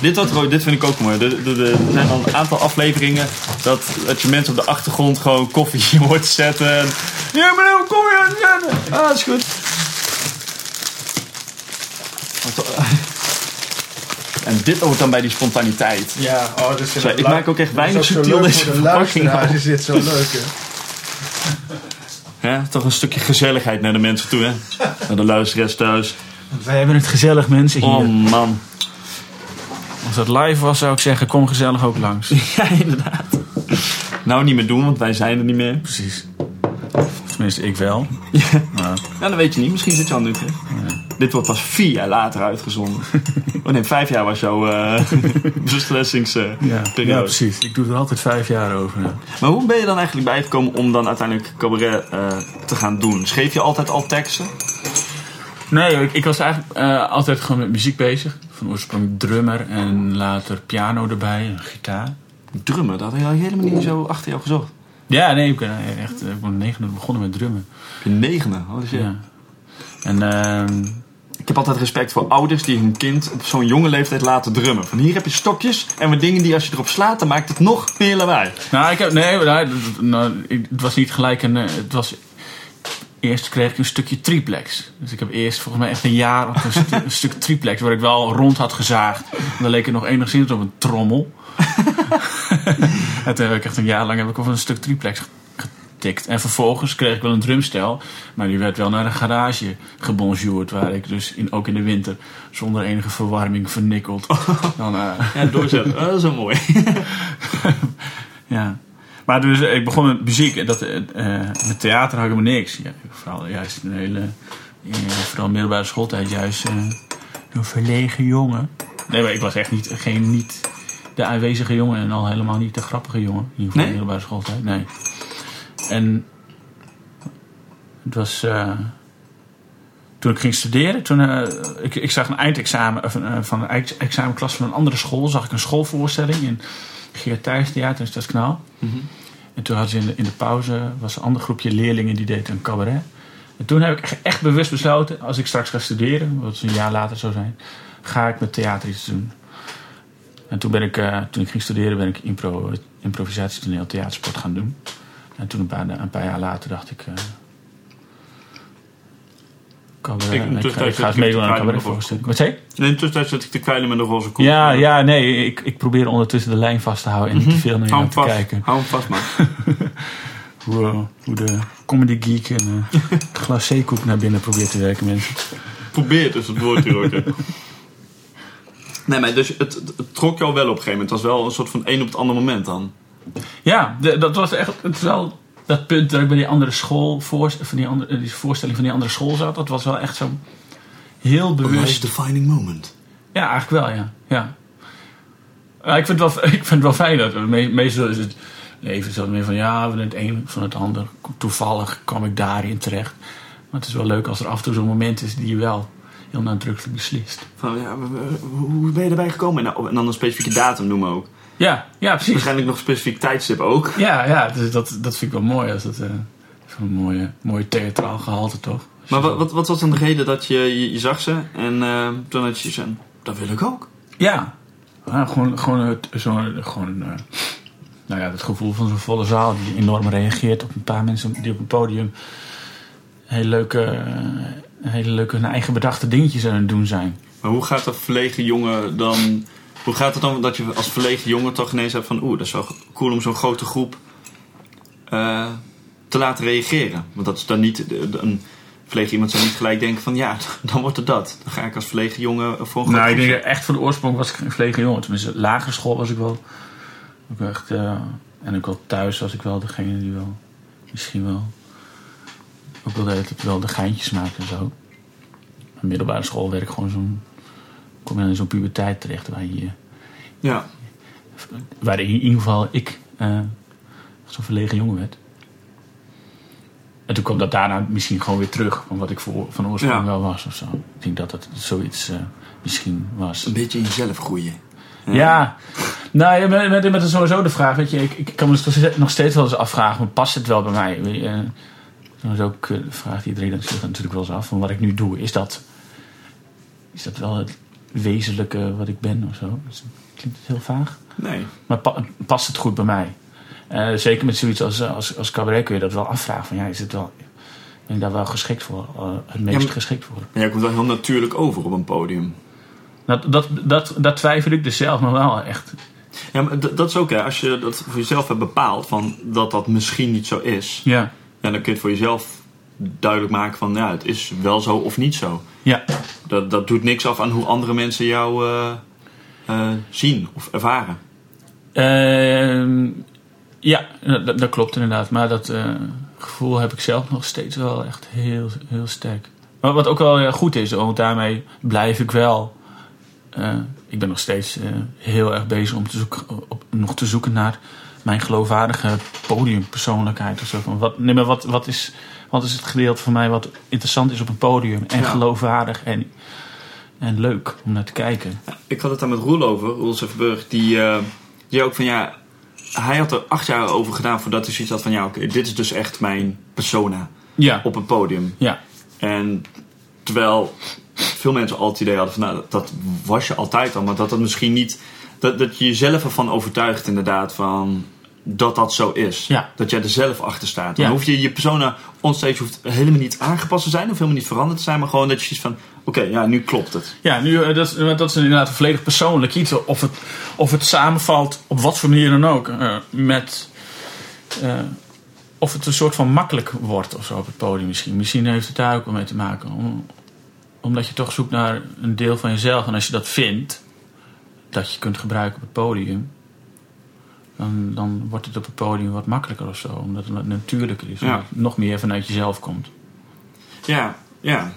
Dit, wat, dit vind ik ook mooi. Er, er- er zijn al een aantal afleveringen dat, dat je mensen op de achtergrond gewoon koffie hoort zetten. En, ja, maar nou, kom je aan het zetten. Ah, dat is goed. Toch- En dit hoort dan bij die spontaniteit.
Ja, oh, dus
Zo, ik maak ook echt weinig subtiel deze
de
verpakking
is dit zo leuk, hè?
Ja, toch een stukje gezelligheid naar de mensen toe, hè? Naar de luisteraars thuis.
Wij hebben het gezellig, mensen hier.
Oh man.
Als het live was, zou ik zeggen, kom gezellig ook langs.
Ja, inderdaad. Nou, niet meer doen, want wij zijn er niet meer.
Precies. Tenminste, ik wel.
Ja.
Maar,
Nou, dat weet je niet. Misschien zit je al nu. hè? Dit wordt pas vier jaar later uitgezonden. Oh nee, vijf jaar was jouw eh beslissingsperiode.
ja, ja, precies. Ik doe er altijd vijf jaar over. ja.
maar hoe ben je dan eigenlijk bijgekomen om dan uiteindelijk cabaret eh, te gaan doen? Schreef je altijd al teksten?
Nee, ik, ik was eigenlijk eh, altijd gewoon met muziek bezig. Van oorsprong drummer en later piano erbij, en gitaar.
Drummen, dat had je helemaal niet zo achter jou gezocht.
Ja, nee, ik ben echt ik ben negende begonnen met drummen.
Op je negende, oh shit.
Ja. En ehm,
Ik heb altijd respect voor ouders die hun kind op zo'n jonge leeftijd laten drummen. Van hier heb je stokjes en wat dingen die als je erop slaat, dan maakt het nog meer lawaai.
Nou, ik heb, nee, nou, het was niet gelijk een. eh, Het was, eerst kreeg ik een stukje triplex. Dus ik heb eerst volgens mij echt een jaar een, een stuk triplex waar ik wel rond had gezaagd. En dan leek het nog enigszins op een trommel. en toen heb ik echt een jaar lang heb ik op een stuk triplex getikt. En vervolgens kreeg ik wel een drumstel, maar die werd wel naar een garage gebonjourd, waar ik dus in, ook in de winter zonder enige verwarming vernikkeld. Dan, eh,
Ja, doorzetten. Oh, dat is wel mooi.
ja. Maar dus eh, ik begon met muziek en dat, eh, met theater had ik helemaal niks. Ja, vooral juist een hele, vooral middelbare schooltijd, juist een verlegen jongen. Nee, maar ik was echt niet, geen, niet de aanwezige jongen en al helemaal niet de grappige jongen. In ieder geval
Nee?
middelbare schooltijd, nee. En het was... eh, toen ik ging studeren, toen, eh, ik, ik zag een eindexamen of eh, van een ex- examenklas van een andere school, zag ik een schoolvoorstelling in Geert Thijs Theater in Stadskanaal. En toen hadden ze in de, in de pauze, was een ander groepje leerlingen die deed een cabaret. En toen heb ik echt, bewust besloten, als ik straks ga studeren, wat een jaar later zou zijn, ga ik met theater iets doen. En toen ben ik, toen ik ging studeren, ben ik impro, improvisatietoneel theatersport gaan doen. En toen een paar, een paar jaar later dacht ik, eh cabaret,
Ik-
ik, ik, ga- ik
tussentijd
ga eens
zit ik
meedoen aan een voorstelling. Wat zei je?
In de tussentijd zit ik te kwijlen met een roze koek.
Ja, ja, nee, ik, ik probeer ondertussen de lijn vast te houden en niet te veel naar jou
hem
te
vast.
kijken.
Hou hem vast, man.
Hoe, eh, hoe de comedy geek en eh naar binnen probeert te werken, mensen.
Probeer dus het woord hier ook. Nee, maar dus het, het, het trok jou wel op een gegeven moment. Het was wel een soort van een op het andere moment dan.
Ja, de- dat was echt het wel dat punt dat ik bij die andere school, voor, van die, andere, die voorstelling van die andere school zat. Dat was wel echt zo heel bewust.
defining moment.
Ja, eigenlijk wel, ja. ja. Ja, ik, vind het wel, ik vind het wel fijn dat me- meestal is het leven zo meer van ja, doen het een van het ander. Toevallig kwam ik daarin terecht. Maar het is wel leuk als er af en toe zo'n moment is die je wel heel nadrukkelijk beslist.
Van, ja, hoe ben je erbij gekomen? En, en dan een specifieke datum noemen ook.
Ja, ja, precies.
Waarschijnlijk nog een specifiek tijdstip ook.
Ja, ja dus dat, dat vind ik wel mooi. Als dat, eh, zo'n mooie, mooie theatraal gehalte, toch?
Maar wat, wat, wat was dan de reden dat je, je, je zag ze en eh, toen had je zo'n, dat wil ik ook.
Ja, Ja, gewoon, gewoon, het, zo, gewoon eh, nou ja, het gevoel van zo'n volle zaal die enorm reageert op een paar mensen die op een podium hele leuke, eh, hele leuke hun eigen bedachte dingetjes aan het doen zijn.
Maar hoe gaat dat verlegen jongen dan... Hoe gaat het dan dat je als verlegen jongen toch ineens hebt van... Oeh, dat is wel cool om zo'n grote groep eh, te laten reageren. Want dat is dan niet... een verlegen iemand zou niet gelijk denken van... Ja, dan wordt het dat. Dan ga ik als verlegen jongen voor een
Nou, ik denk echt van de oorsprong was ik een verlegen jongen. Tenminste, lagere school was ik wel. Wel echt, eh, en ook wel thuis was ik wel degene die wel. Misschien wel. Ook wel de wel de geintjes maakte en zo. Op middelbare school werd ik gewoon zo'n. Kom je in zo'n puberteit terecht waar je.
Ja.
Waar in ieder geval ik. eh, zo'n verlegen jongen werd. En toen kwam dat daarna misschien gewoon weer terug van wat ik voor, van oorsprong
Ja.
wel was of zo. Ik denk dat het zoiets eh, misschien was.
Een beetje in jezelf groeien.
Ja, nou ja, met, met, met sowieso de vraag, weet je, ik, ik kan me dus nog steeds wel eens afvragen, maar past het wel bij mij? Eh, Dat is ook de vraag die iedereen zich natuurlijk wel eens af, van wat ik nu doe, is dat, is dat wel het wezenlijke wat ik ben of zo? Dus, klinkt het heel vaag?
Nee.
Maar pa- past het goed bij mij? Eh, zeker met zoiets als, als, als cabaret kun je dat wel afvragen, van ja, is het wel, ben ik daar wel geschikt voor, eh, het meest
Ja, maar-
geschikt voor?
Maar jij komt wel heel natuurlijk over op een podium.
Dat, dat, dat, dat twijfel ik dus zelf nog wel echt.
Ja, maar dat is ook hè, als je dat voor jezelf hebt bepaald van dat dat misschien niet zo is.
Ja,
Ja, dan kun je het voor jezelf duidelijk maken van ja, het is wel zo of niet zo.
ja.
Dat, dat doet niks af aan hoe andere mensen jou eh, eh, zien of ervaren.
Ehm, ja, dat, dat klopt inderdaad. Maar dat eh, gevoel heb ik zelf nog steeds wel echt heel, heel sterk. Maar wat ook wel goed is, want daarmee blijf ik wel. ik ben nog steeds heel erg bezig om te zoeken, op, nog te zoeken naar mijn geloofwaardige podiumpersoonlijkheid. Of zo. Van wat, nee, maar wat, wat, is, wat is het gedeelte van mij wat interessant is op een podium? En
Ja.
geloofwaardig en, en leuk om naar te kijken.
Ik had het daar met Roel over, Roel Sefferburg, die, eh, die ook van ja, hij had er acht jaar over gedaan voordat hij zoiets had van ja, oké, dit is dus echt mijn persona
Ja,
op een podium.
ja,
En terwijl veel mensen al het idee hadden van nou, dat, dat was je altijd al, maar dat dat misschien niet, dat, dat je jezelf ervan overtuigt inderdaad van dat dat zo is.
Ja.
Dat jij er zelf achter staat. Dan
Ja.
hoef je je persona onstage hoeft helemaal niet aangepast te zijn of helemaal niet veranderd te zijn, maar gewoon dat je zoiets van oké, ja, nu klopt het.
Ja, nu, eh, dat, is- dat is inderdaad een volledig persoonlijk iets. Of het, of het samenvalt, op wat voor manier dan ook, eh, met... eh, of het een soort van makkelijk wordt of zo op het podium misschien. Misschien heeft het daar ook wel mee te maken. Om- omdat je toch zoekt naar een deel van jezelf. En als je dat vindt, dat je kunt gebruiken op het podium... Dan, dan wordt het op het podium wat makkelijker of zo. Omdat het natuurlijker is.
Ja.
Omdat het nog meer vanuit jezelf komt.
Ja, ja.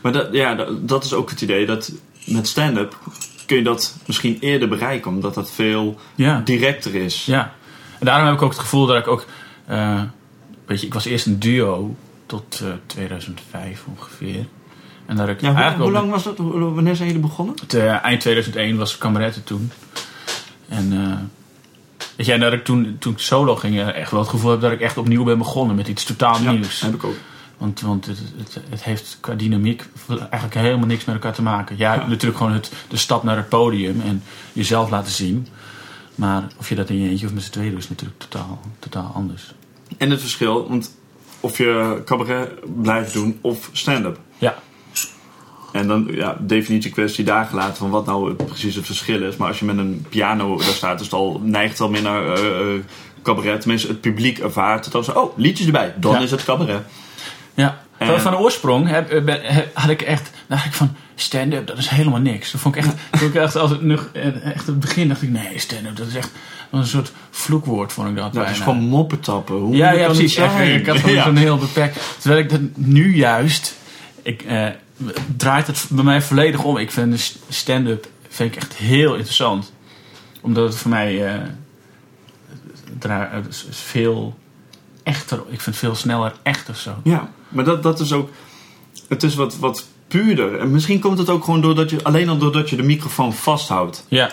Maar dat, ja, dat, dat is ook het idee dat met stand-up kun je dat misschien eerder bereiken, omdat dat veel
Ja.
directer is.
Ja, en daarom heb ik ook het gevoel dat ik ook. eh, weet je, ik was eerst een duo tot eh, 2005 ongeveer. En dat ik
Ja, hoe, lang was dat? Wanneer zijn jullie begonnen?
het, eh, eind 2001 was ik kameretten toen. En eh, weet en dat ik toen, toen ik solo ging, eh, echt wel het gevoel heb dat ik echt opnieuw ben begonnen met iets totaal nieuws.
heb ik ook.
Want, want het, het, het heeft qua dynamiek eigenlijk helemaal niks met elkaar te maken. Ja,
Ja.
natuurlijk gewoon het, de stap naar het podium en jezelf laten zien. Maar of je dat in je eentje of met z'n tweeën doet, is natuurlijk totaal, totaal anders.
En het verschil, want of je cabaret blijft doen of stand-up.
Ja,
En dan, ja, definitie kwestie daar gelaten van wat nou precies het verschil is. Maar als je met een piano daar staat, is het al, neigt het al meer naar eh, cabaret. Tenminste, het publiek ervaart het als, oh, liedjes erbij. Dan
Ja.
is het cabaret.
ja.
En-
Van, de oorsprong heb, eh, ben- heb- had ik echt, dacht ik van stand-up, dat is helemaal niks. Dat vond ik echt, vond ik echt als nog, echt het begin dacht ik, nee, stand-up, dat is echt een soort vloekwoord vond ik dat.
Ja, het is gewoon moppen tappen. Hoe
Ja, ja precies. Echt, ik had gewoon
Ja.
zo'n heel beperkt. Terwijl ik dat nu juist, ik, eh, draait het bij mij volledig om. Ik vind de stand-up vind ik echt heel interessant. Omdat het voor mij is veel echter, ik vind het veel sneller echt of zo.
Ja, maar dat, dat is ook. Het is wat, wat puurder. En misschien komt het ook gewoon doordat je. Alleen al doordat je de microfoon vasthoudt.
Ja,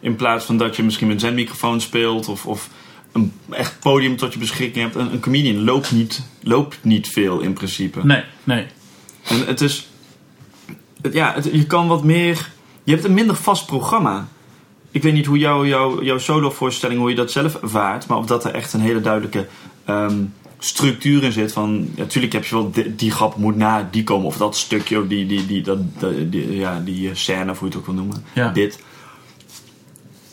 In plaats van dat je misschien met zijn microfoon speelt. Of, of een echt podium tot je beschikking hebt. Een, een comedian loopt niet, loopt niet veel in principe.
nee, nee.
En het is. Ja, het- je kan wat meer. Je hebt een minder vast programma. Ik weet niet hoe jouw jouw jouw solovoorstelling, hoe je dat zelf ervaart. Maar of dat er echt een hele duidelijke ehm, structuur in zit. Van, ja, natuurlijk heb je wel die, die grap moet na die komen. Of dat stukje, of die, die, die, dat, die, ja, die eh, scène, of hoe je het ook wil noemen.
Ja.
Dit.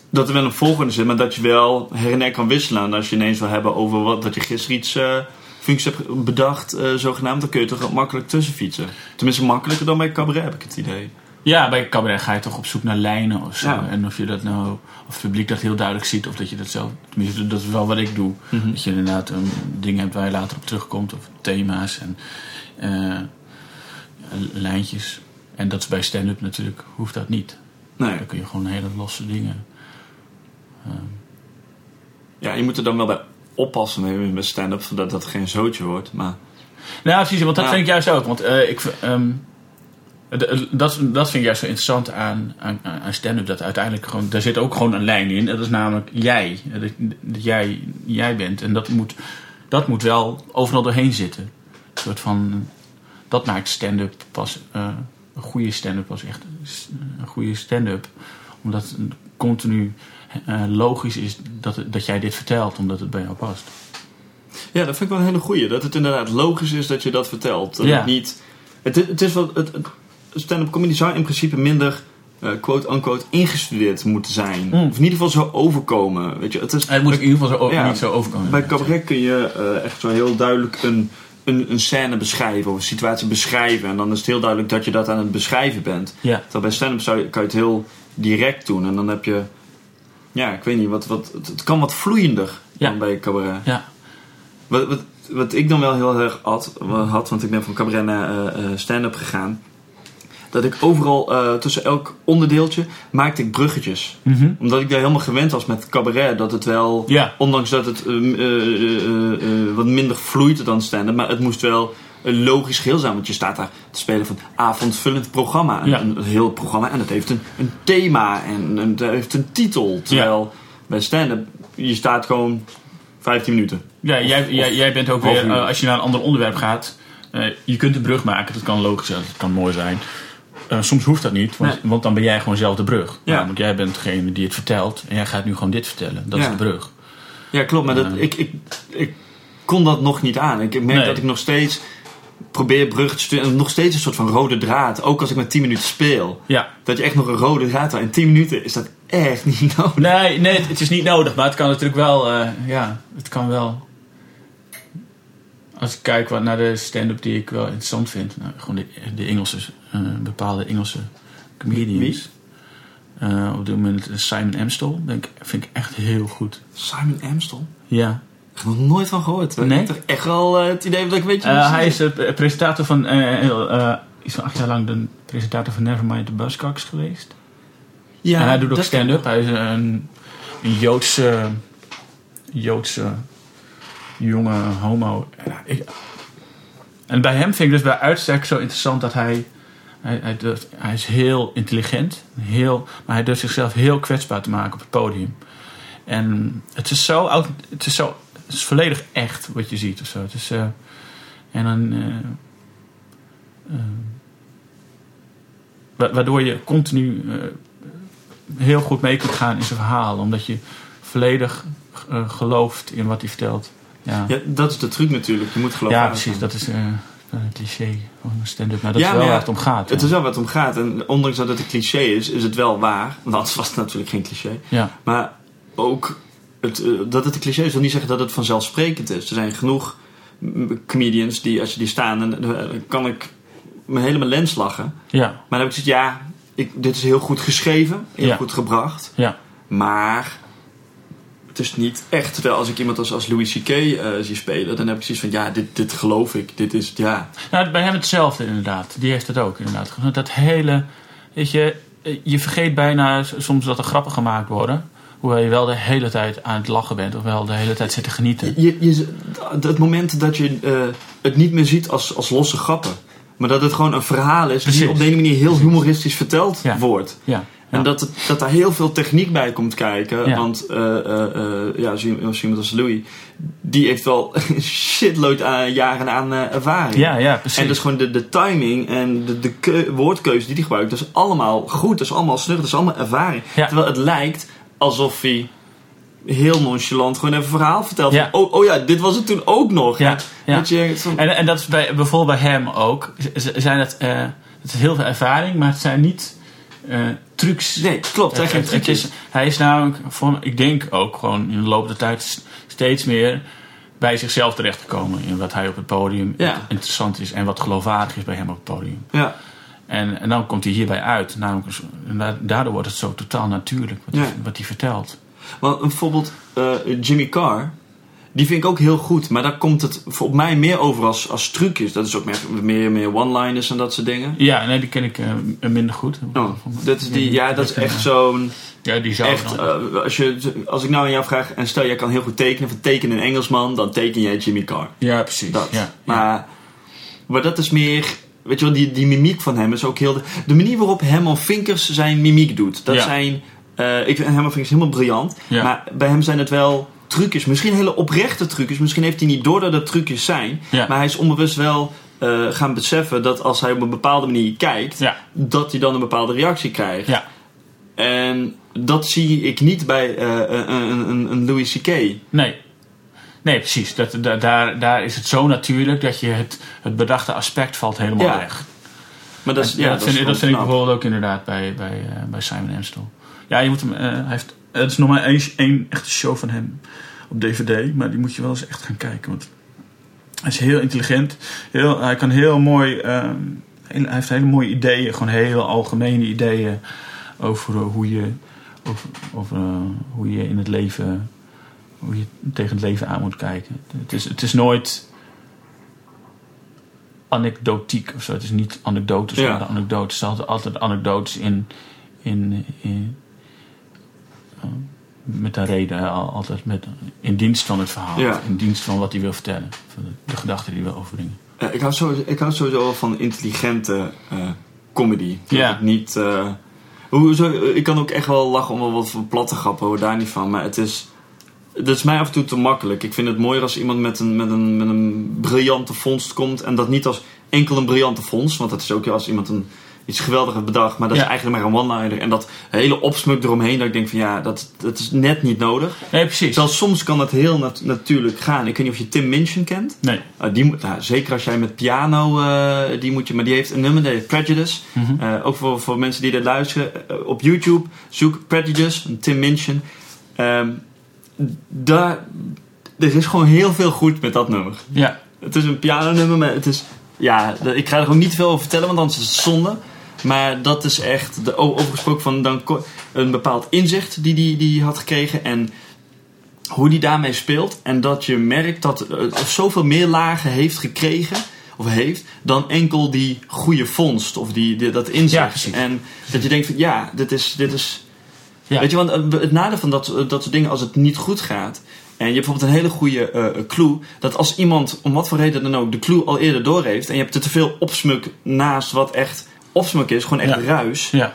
Dat er wel een volgende zit, maar dat je wel her en her kan wisselen. En als je ineens wil hebben over wat, dat je gisteren iets eh functies hebt bedacht, eh, zogenaamd, dan kun je toch makkelijk tussen fietsen. Tenminste, makkelijker dan bij cabaret, heb ik het idee.
Ja, bij cabaret ga je toch op zoek naar lijnen of zo.
Ja.
En of je dat nou, of het publiek dat heel duidelijk ziet, of dat je dat zelf, tenminste, dat is wel wat ik doe. Dat je inderdaad um, dingen hebt waar je later op terugkomt, of thema's en eh, lijntjes. En dat is bij stand-up natuurlijk, hoeft dat niet.
Nee.
Dan kun je gewoon hele losse dingen.
Ja, je moet er dan wel bij oppassen met, met stand-up, zodat dat geen zootje wordt. Maar
Nou, precies, want dat
Ja.
vind ik juist ook. Want eh, ik, ehm, dat, dat vind ik juist zo interessant aan, aan, aan stand-up. Dat uiteindelijk gewoon, daar zit ook gewoon een lijn in. Dat is namelijk jij. Dat, dat jij, jij bent. En dat moet, dat moet wel overal doorheen zitten. Een soort van, dat maakt stand-up pas, eh, een goede stand-up pas echt een goede stand-up. Omdat continu logisch is dat, dat jij dit vertelt, omdat het bij jou past.
ja, dat vind ik wel een hele goeie. Dat het inderdaad logisch is dat je dat vertelt. Dat
Ja.
het niet... Het, is- het is wat... Het, het- stand-up comedy zou in principe minder... eh, quote-unquote ingestudeerd moeten zijn.
Mm.
Of in ieder geval zo overkomen. Weet je, het is,
Het moet in ieder geval zo,
Ja.
niet zo overkomen.
Bij cabaret kun je eh, echt zo heel duidelijk een, een, een scène beschrijven of een situatie beschrijven. En dan is het heel duidelijk dat je dat aan het beschrijven bent.
Ja.
Terwijl bij stand-up zou je, kan je het heel direct doen. En dan heb je, ja, ik weet niet, wat, wat, het, het kan wat vloeiender
Ja.
dan bij cabaret.
Ja.
Wat, wat, wat ik dan wel heel erg had, had want ik ben van cabaret naar eh, eh, stand-up gegaan. Dat ik overal eh, tussen elk onderdeeltje maakte ik bruggetjes.
Mhm.
Omdat ik daar helemaal gewend was met cabaret. Dat het wel,
Ja.
ondanks dat het wat minder vloeit dan stand-up. Maar het moest wel een logisch geheel zijn. Want je staat daar te spelen van avondvullend programma.
Ja.
Een, een heel programma. En dat heeft een, een thema. En, en dat heeft een titel. Terwijl bij stand-up, je staat gewoon 15 minuten.
Ja, jij, jij, jij bent ook weer, eh, als je naar een ander onderwerp gaat, eh, je kunt een brug maken, dat kan logisch zijn, dat kan mooi zijn. Eh, soms hoeft dat niet, want,
Nee.
want dan ben jij gewoon zelf de brug.
Ja.
Namelijk, jij bent degene die het vertelt en jij gaat nu gewoon dit vertellen. Dat
Ja.
is de brug.
Ja, klopt. Maar dat, ik, ik, ik kon dat nog niet aan. Ik merk
Nee.
dat ik nog steeds probeer bruggetjes te en nog steeds een soort van rode draad. Ook als ik maar 10 minuten speel.
Ja.
Dat je echt nog een rode draad hebt. In 10 minuten is dat echt niet nodig.
Nee, nee, het, het is niet nodig, maar het kan natuurlijk wel, eh, ja, het kan wel. Als ik kijk wat naar de stand-up die ik wel interessant vind, nou, gewoon de, de Engelse, eh, bepaalde Engelse comedians. Eh, op dit moment Simon Amstel, denk, vind ik echt heel goed.
Simon Amstel?
Ja.
Ik heb er nog nooit van gehoord.
Nee?
Ik heb toch echt wel eh, het idee dat ik weet je
Eh, hij is de p- presentator van, eh, eh, iets van acht jaar lang de presentator van Nevermind the Buzzcocks geweest.
ja,
en hij doet ook stand-up. Hij is een, een Joodse, Joodse jonge homo. En, ik- en bij hem vind ik dus bij uitstek zo interessant dat hij... Hij, hij, durft, hij is heel intelligent, heel, maar hij durft zichzelf heel kwetsbaar te maken op het podium. En het is zo, het is zo het is volledig echt wat je ziet of zo. Het is, eh, en dan, eh, eh, wa- waardoor je continu heel goed mee kunt gaan in zijn verhaal, omdat je volledig gelooft in wat hij vertelt. Ja, ja,
Ja, dat is de truc natuurlijk. Je moet geloven.
precies. Dat is een cliché van een stand-up. Maar dat
Ja,
is wel
ja,
waar het om gaat.
Het
ja.
is wel wat het om gaat. En ondanks dat het een cliché is, is het wel waar. Want anders was het natuurlijk geen cliché.
Ja,
Maar ook het, eh, dat het een cliché is, wil niet zeggen dat het vanzelfsprekend is. Er zijn genoeg comedians die, als je die staan, dan dan kan ik me helemaal lens lachen.
ja,
Maar dan heb ik zoiets, ja, ik, dit is heel goed geschreven, heel
Ja.
goed gebracht.
ja.
Maar het is niet echt. Terwijl als ik iemand als, als Louis C.K. eh, zie spelen, dan heb ik zoiets van, ja, dit, dit geloof ik. Dit is, ja.
Nou, bij hem hetzelfde inderdaad. Die heeft het ook inderdaad. Dat hele, weet je, je vergeet bijna soms dat er grappen gemaakt worden. Hoewel je wel de hele tijd aan het lachen bent. Of wel de hele tijd zit te genieten.
Je, je, het moment dat je eh, het niet meer ziet als, als losse grappen. Maar dat het gewoon een verhaal is
Precies.
die op de ene manier heel humoristisch verteld
Ja.
wordt.
Ja.
En dat, het, dat daar heel veel techniek bij komt kijken.
Ja.
Want eh, ja, zo iemand als Louis, die heeft wel shitload aan jaren aan ervaring.
Ja, ja, precies.
En dus gewoon de, de timing en de, de keu- woordkeuze die hij gebruikt, dat is allemaal goed, dat is allemaal snug, dat is allemaal ervaring.
Ja.
Terwijl het lijkt alsof hij heel nonchalant gewoon even een verhaal vertelt.
Ja.
Van, oh, oh ja, dit was het toen ook nog.
Ja, ja.
Dat je, van-
En, en dat is bij, bijvoorbeeld bij hem ook. Z- Zijn het, eh, het is heel veel ervaring, maar het zijn niet eh, trucs.
nee, klopt.
Het- het- het is, hij is namelijk, voor, ik denk ook gewoon in de loop der tijd steeds meer bij zichzelf terechtgekomen. In wat hij op het podium
Ja.
interessant is en wat geloofwaardig is bij hem op het podium.
Ja.
En, en dan komt hij hierbij uit. Namelijk, een en daardoor wordt het zo totaal natuurlijk wat,
Ja.
hij, wat hij vertelt.
Want bijvoorbeeld eh, Jimmy Carr Die vind ik ook heel goed. Maar daar komt het voor mij meer over als, als trucjes. Dat is ook meer, meer, meer one-liners en dat soort dingen.
Ja, nee, die ken ik eh, minder goed.
Oh, dat is die, ja, dat is echt zo'n...
Ja, die zou
Echt, eh, als, je, als ik nou aan jou vraag, en stel jij kan heel goed tekenen, van teken een Engelsman, dan teken jij Jimmy Carr.
ja, precies.
Dat.
Ja,
Maar, maar dat is meer, weet je wel, die, die mimiek van hem is ook heel. De, de manier waarop Herman Vinkers zijn mimiek doet, dat
Ja.
zijn. eh, ik vind Herman Vinkers helemaal briljant,
Ja.
maar bij hem zijn het wel trucjes, misschien hele oprechte trucjes. Misschien heeft hij niet door dat het trucjes zijn,
Ja.
maar hij is onbewust wel. eh, gaan beseffen dat als hij op een bepaalde manier kijkt, dat hij dan een bepaalde reactie krijgt.
ja.
En dat zie ik niet bij eh, een, een, een- een Louis C.K.
Nee. Nee, precies. Dat, da- daar, daar is het zo natuurlijk dat je het, het bedachte aspect valt helemaal
Ja.
weg.
Maar dat is,
ja,
ja,
dat, vind, ik- dat
gewoon
vind ik
knap.
bijvoorbeeld ook inderdaad bij, bij, eh, bij Simon Amstel. Ja, je moet hem, eh, hij heeft, het is nog maar één, één echte show van hem op DVD, maar die moet je wel eens echt gaan kijken. Want hij is heel intelligent, heel, hij kan heel mooi, heel- hij heeft hele mooie ideeën, gewoon hele algemene ideeën over eh, hoe je, over, over, eh, hoe je in het leven, hoe je tegen het leven aan moet kijken. Het is, het is nooit anekdotiek of zo. Het is niet anekdotes,
Ja.
maar de anekdotes. Er zijn altijd anekdotes in, in, in eh, met een reden, altijd met, in dienst van het verhaal,
Ja.
in dienst van wat hij wil vertellen, van de, de gedachten die hij wil overbrengen.
Ik, hou sowieso, ik hou sowieso wel van intelligente eh, comedy. Dat
Ja.
niet. eh, hoezo, ik kan ook echt wel lachen om wel wat voor platte grappen, hoor daar niet van. Maar het is. Dat is mij af en toe te makkelijk. Ik vind het mooier als iemand met een, met een, met een briljante vondst komt. En dat niet als enkel een briljante vondst. Want dat is ook als iemand een, iets geweldigs heeft bedacht. Maar dat
Ja.
is eigenlijk maar een one-liner. En dat hele opsmuk eromheen. Dat ik denk van ja, dat, dat is net niet nodig.
Nee, precies.
Zelfs soms kan het heel nat- natuurlijk gaan. Ik weet niet of je Tim Minchin kent.
Nee.
Uh, die, moet- nou, zeker als jij met piano, eh, die moet je, maar die heeft een nummer, die heet Prejudice.
Mhm.
Eh, ook voor, voor mensen die dit luisteren, eh, op YouTube zoek Prejudice, Tim Minchin. Ehm, daar, er is gewoon heel veel goed met dat nummer.
Ja,
Het is een pianonummer, maar het is, ja, ik ga er ook niet veel over vertellen, want anders is het zonde. Maar dat is echt, de, overgesproken van dan een bepaald inzicht die die, die had gekregen en hoe die daarmee speelt. En dat je merkt dat het zoveel meer lagen heeft gekregen, of heeft, dan enkel die goede vondst of die, die- dat inzicht. en dat je denkt van ja, dit is, dit is
ja.
Weet je, want eh, het nadeel van dat, dat soort dingen als het niet goed gaat. En je hebt bijvoorbeeld een hele goede eh, clue. Dat als iemand, om wat voor reden dan ook, de clue al eerder door heeft. En je hebt er te veel opsmuk naast wat echt opsmuk is. Gewoon echt
Ja.
ruis.
ja.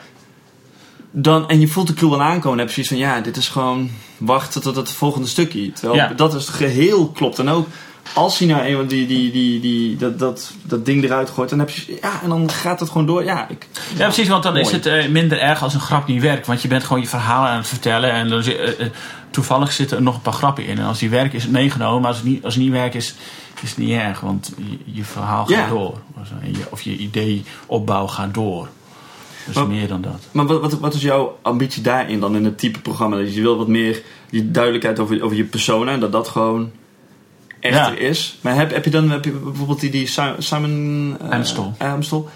Dan, en je voelt de clue al aankomen. Dan heb je zoiets van, ja, dit is gewoon wachten tot het volgende stukje. Terwijl dat is geheel klopt. En ook als hij nou eenmaal die, die, die, die, dat, dat, dat ding eruit gooit. Dan heb je, ja, en dan gaat het gewoon door. Ja, ik,
Ja, precies, want dan
Mooi.
is het eh, minder erg als een grap niet werkt. Want je bent gewoon je verhaal aan het vertellen en dan, eh, eh, toevallig zitten er nog een paar grappen in. En als die werken is het meegenomen, maar als het niet, als het niet werkt is, is het niet erg. Want je, je verhaal gaat
Ja.
door. Of je, of je ideeopbouw gaat door. Dus
Maar-
meer dan dat.
Maar wat, wat, wat is jouw ambitie daarin dan in het type programma? Dat je wil wat meer die duidelijkheid over, over je persona en dat dat gewoon echter
Ja.
is. Maar heb, heb je dan heb je bijvoorbeeld die, die Si- Simon eh,
Amstel.
Amstel?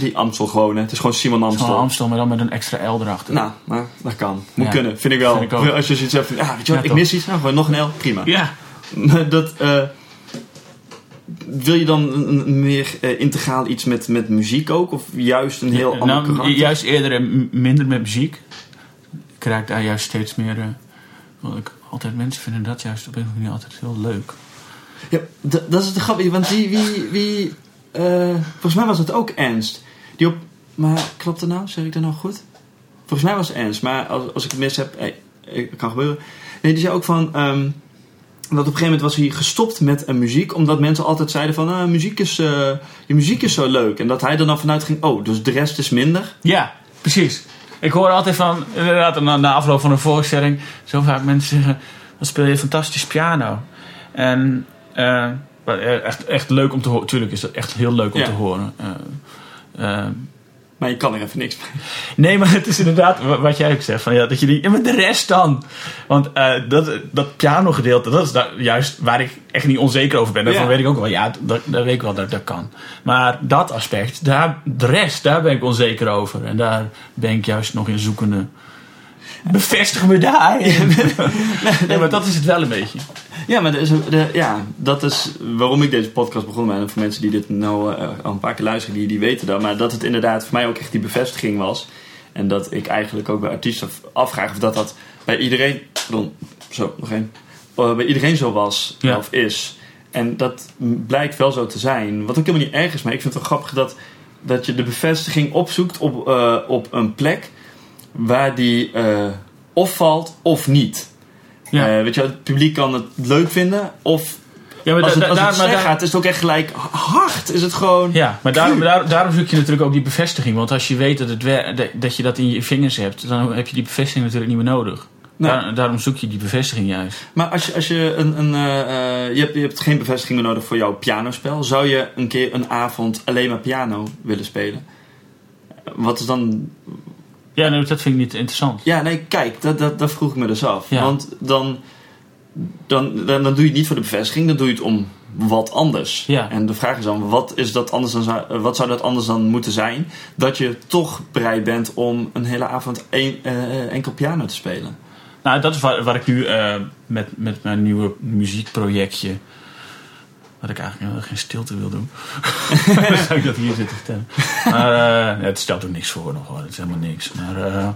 Die Amstel gewoon, hè? Het is gewoon Simon Amstel.
Gewoon Amstel, maar dan met een extra L erachter.
Nou, nou, dat kan. Moet
Ja.
kunnen, vind ik wel.
Vind ik ook.
Als je zoiets hebt van, ja, weet je wat,
Ja,
ik
toch.
mis iets. Nou, gewoon nog een L, prima.
Ja,
Maar dat, eh, wil je dan een, meer eh, integraal iets met, met muziek ook? Of juist een heel ander
nou,
karakter?
juist eerder minder met muziek. Ik raak daar juist steeds meer... want ik, altijd mensen vinden dat juist op een of andere manier altijd heel leuk.
Ja, dat is de grappige, want die, wie, wie eh, volgens mij was het ook Ernst. Die op, maar klopt het nou? Zeg ik dat nou goed? Volgens mij was het Ernst, maar als, als ik het mis heb, hey, het kan gebeuren. Nee, die zei ook van, ehm, dat op een gegeven moment was hij gestopt met een muziek, omdat mensen altijd zeiden van, ah, muziek is, eh, je muziek is zo leuk. En dat hij er dan vanuit ging, oh, dus de rest is minder.
Ja, precies. Ik hoor altijd van, inderdaad, na, afloop van een voorstelling, zo vaak mensen zeggen: Dan speel je fantastisch piano. En eh, eh, echt, echt leuk om te horen. Tuurlijk is dat echt heel leuk om
Ja.
te horen. Eh, eh,
Maar je kan er even niks mee.
nee, maar het is inderdaad wa- wat jij ook zegt: van, ja, dat je die, ja, maar de rest dan. Want eh, dat, dat pianogedeelte, dat is daar juist waar ik echt niet onzeker over ben. Daarvan
Ja.
weet ik ook wel, ja, dat, dat weet ik wel dat dat kan. Maar dat aspect, daar, de rest, daar ben ik onzeker over. En daar ben ik juist nog in zoekende Bevestig me daar. nee, maar dat is het wel een beetje.
Ja, maar de, de, ja, dat is waarom ik deze podcast begon. En voor mensen die dit nou eh, al een paar keer luisteren, die, die weten dat. Maar dat het inderdaad voor mij ook echt die bevestiging was. En dat ik eigenlijk ook bij artiesten afvraag of dat dat bij iedereen... Pardon, zo, nog één. Eh, bij iedereen zo was
Ja.
of is. En dat blijkt wel zo te zijn. Wat ook helemaal niet erg is, maar ik vind het wel grappig dat, dat je de bevestiging opzoekt op, eh, op een plek waar die eh, of valt of niet.
Ja.
Eh, weet je, het publiek kan het leuk vinden of
Ja, maar
als het, als het
daar-
gaat, is het ook echt gelijk hard. Is het gewoon...
Ja, maar daarom, daar- daarom zoek je natuurlijk ook die bevestiging. Want als je weet dat, het dat- je dat in je vingers hebt, dan heb je die bevestiging natuurlijk niet meer nodig. Daar- daarom zoek je die bevestiging juist.
Maar als je, als je een... een eh, je, hebt, je hebt geen bevestiging meer nodig voor jouw pianospel. Zou je een keer een avond alleen maar piano willen spelen? Wat is dan...
Ja, nee, dat vind ik niet interessant.
Ja, nee, kijk, dat, dat, dat vroeg ik me dus af.
Ja.
Want dan, dan, dan, dan doe je het niet voor de bevestiging, dan doe je het om wat anders.
Ja.
En de vraag is dan, wat, is dat anders dan, zou- wat zou dat anders dan moeten zijn? Dat je toch bereid bent om een hele avond één, eh, enkel piano te spelen.
Nou, dat is waar, waar ik nu eh, met, met mijn nieuwe muziekprojectje. Wat ik eigenlijk geen stilte wil doen. Dan zou ik dat hier zitten vertellen. Maar eh, het stelt ook niks voor nog hoor. Het is helemaal niks. Maar eh,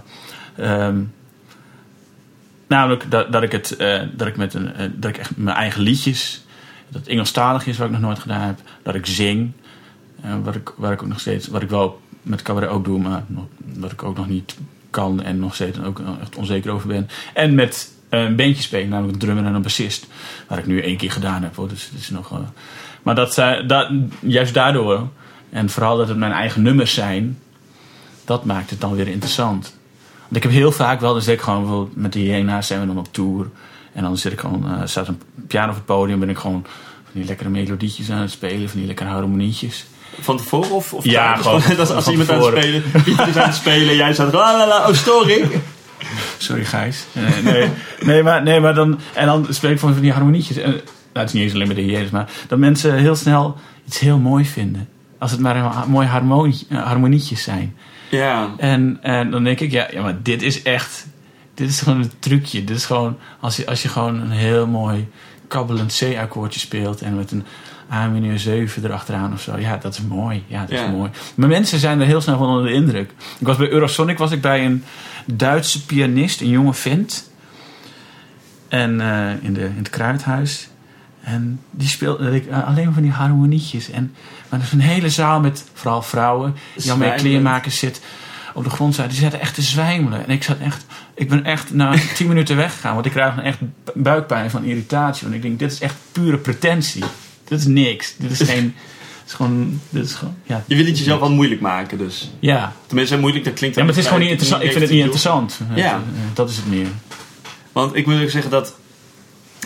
ehm, namelijk dat, dat ik het eh, dat ik met een dat ik echt mijn eigen liedjes. Dat het Engelstalig is, wat ik nog nooit gedaan heb. Dat ik zing. wat ik, waar ik ook nog steeds. Wat ik wel met cabaret ook doe, maar nog, wat ik ook nog niet kan en nog steeds ook echt onzeker over ben. En met een bandje spelen, namelijk een drummer en een bassist. Waar ik nu één keer gedaan heb hoor. Dus het is nog. eh, maar dat, zijn- dat, juist daardoor, en vooral dat het mijn eigen nummers zijn, dat maakt het dan weer interessant. Want ik heb heel vaak wel, dan zit ik gewoon bijvoorbeeld met de hyena's zijn we dan op tour. En dan zit ik gewoon, eh, staat een piano op het podium, ben ik gewoon van die lekkere melodietjes aan het spelen, van die lekkere harmonietjes.
Van tevoren of, of
Ja, gewoon
dat als iemand aan het spelen, Pieter is aan het spelen, jij staat la la la, oh story.
Sorry Gijs. Nee, nee, nee, maar, nee, maar dan. En dan spreek ik van die harmonietjes. En, nou, het is niet eens alleen met de hyena's, maar dat mensen heel snel iets heel mooi vinden. Als het maar een mooi harmonie, eh, harmonietjes zijn.
Ja,
En, en dan denk ik, ja, ja, maar dit is echt. Dit is gewoon een trucje. Dit is gewoon. Als je, als je gewoon een heel mooi kabbelend C-akkoordje speelt. En met een A mineur 7 erachteraan of zo. Ja, dat is mooi. Ja, dat
Ja.
is mooi. Maar mensen zijn er heel snel van onder de indruk. Ik was bij Eurosonic was ik bij een Duitse pianist, een jonge vent. En eh, in, de, in het kruidhuis. En die speelde ik, eh, alleen maar van die harmonietjes. En, maar er is een hele zaal met vooral vrouwen. Die al kleermakers zit op de grond zaten. Die zaten echt te zwijmelen. En ik zat echt, ik ben echt na tien minuten weggegaan. Want ik krijg dan echt bu- buikpijn van irritatie. Want ik denk, dit is echt pure pretentie. Dit is niks. Dit is geen, is gewoon, dit is gewoon, ja.
je wil het jezelf wel moeilijk maken dus.
Ja.
Tenminste, moeilijk, dat klinkt
ja, maar het is gewoon niet interessant. Ik vind het niet interessant.
Ja.
Eh, Dat is het meer.
Want ik moet ook zeggen dat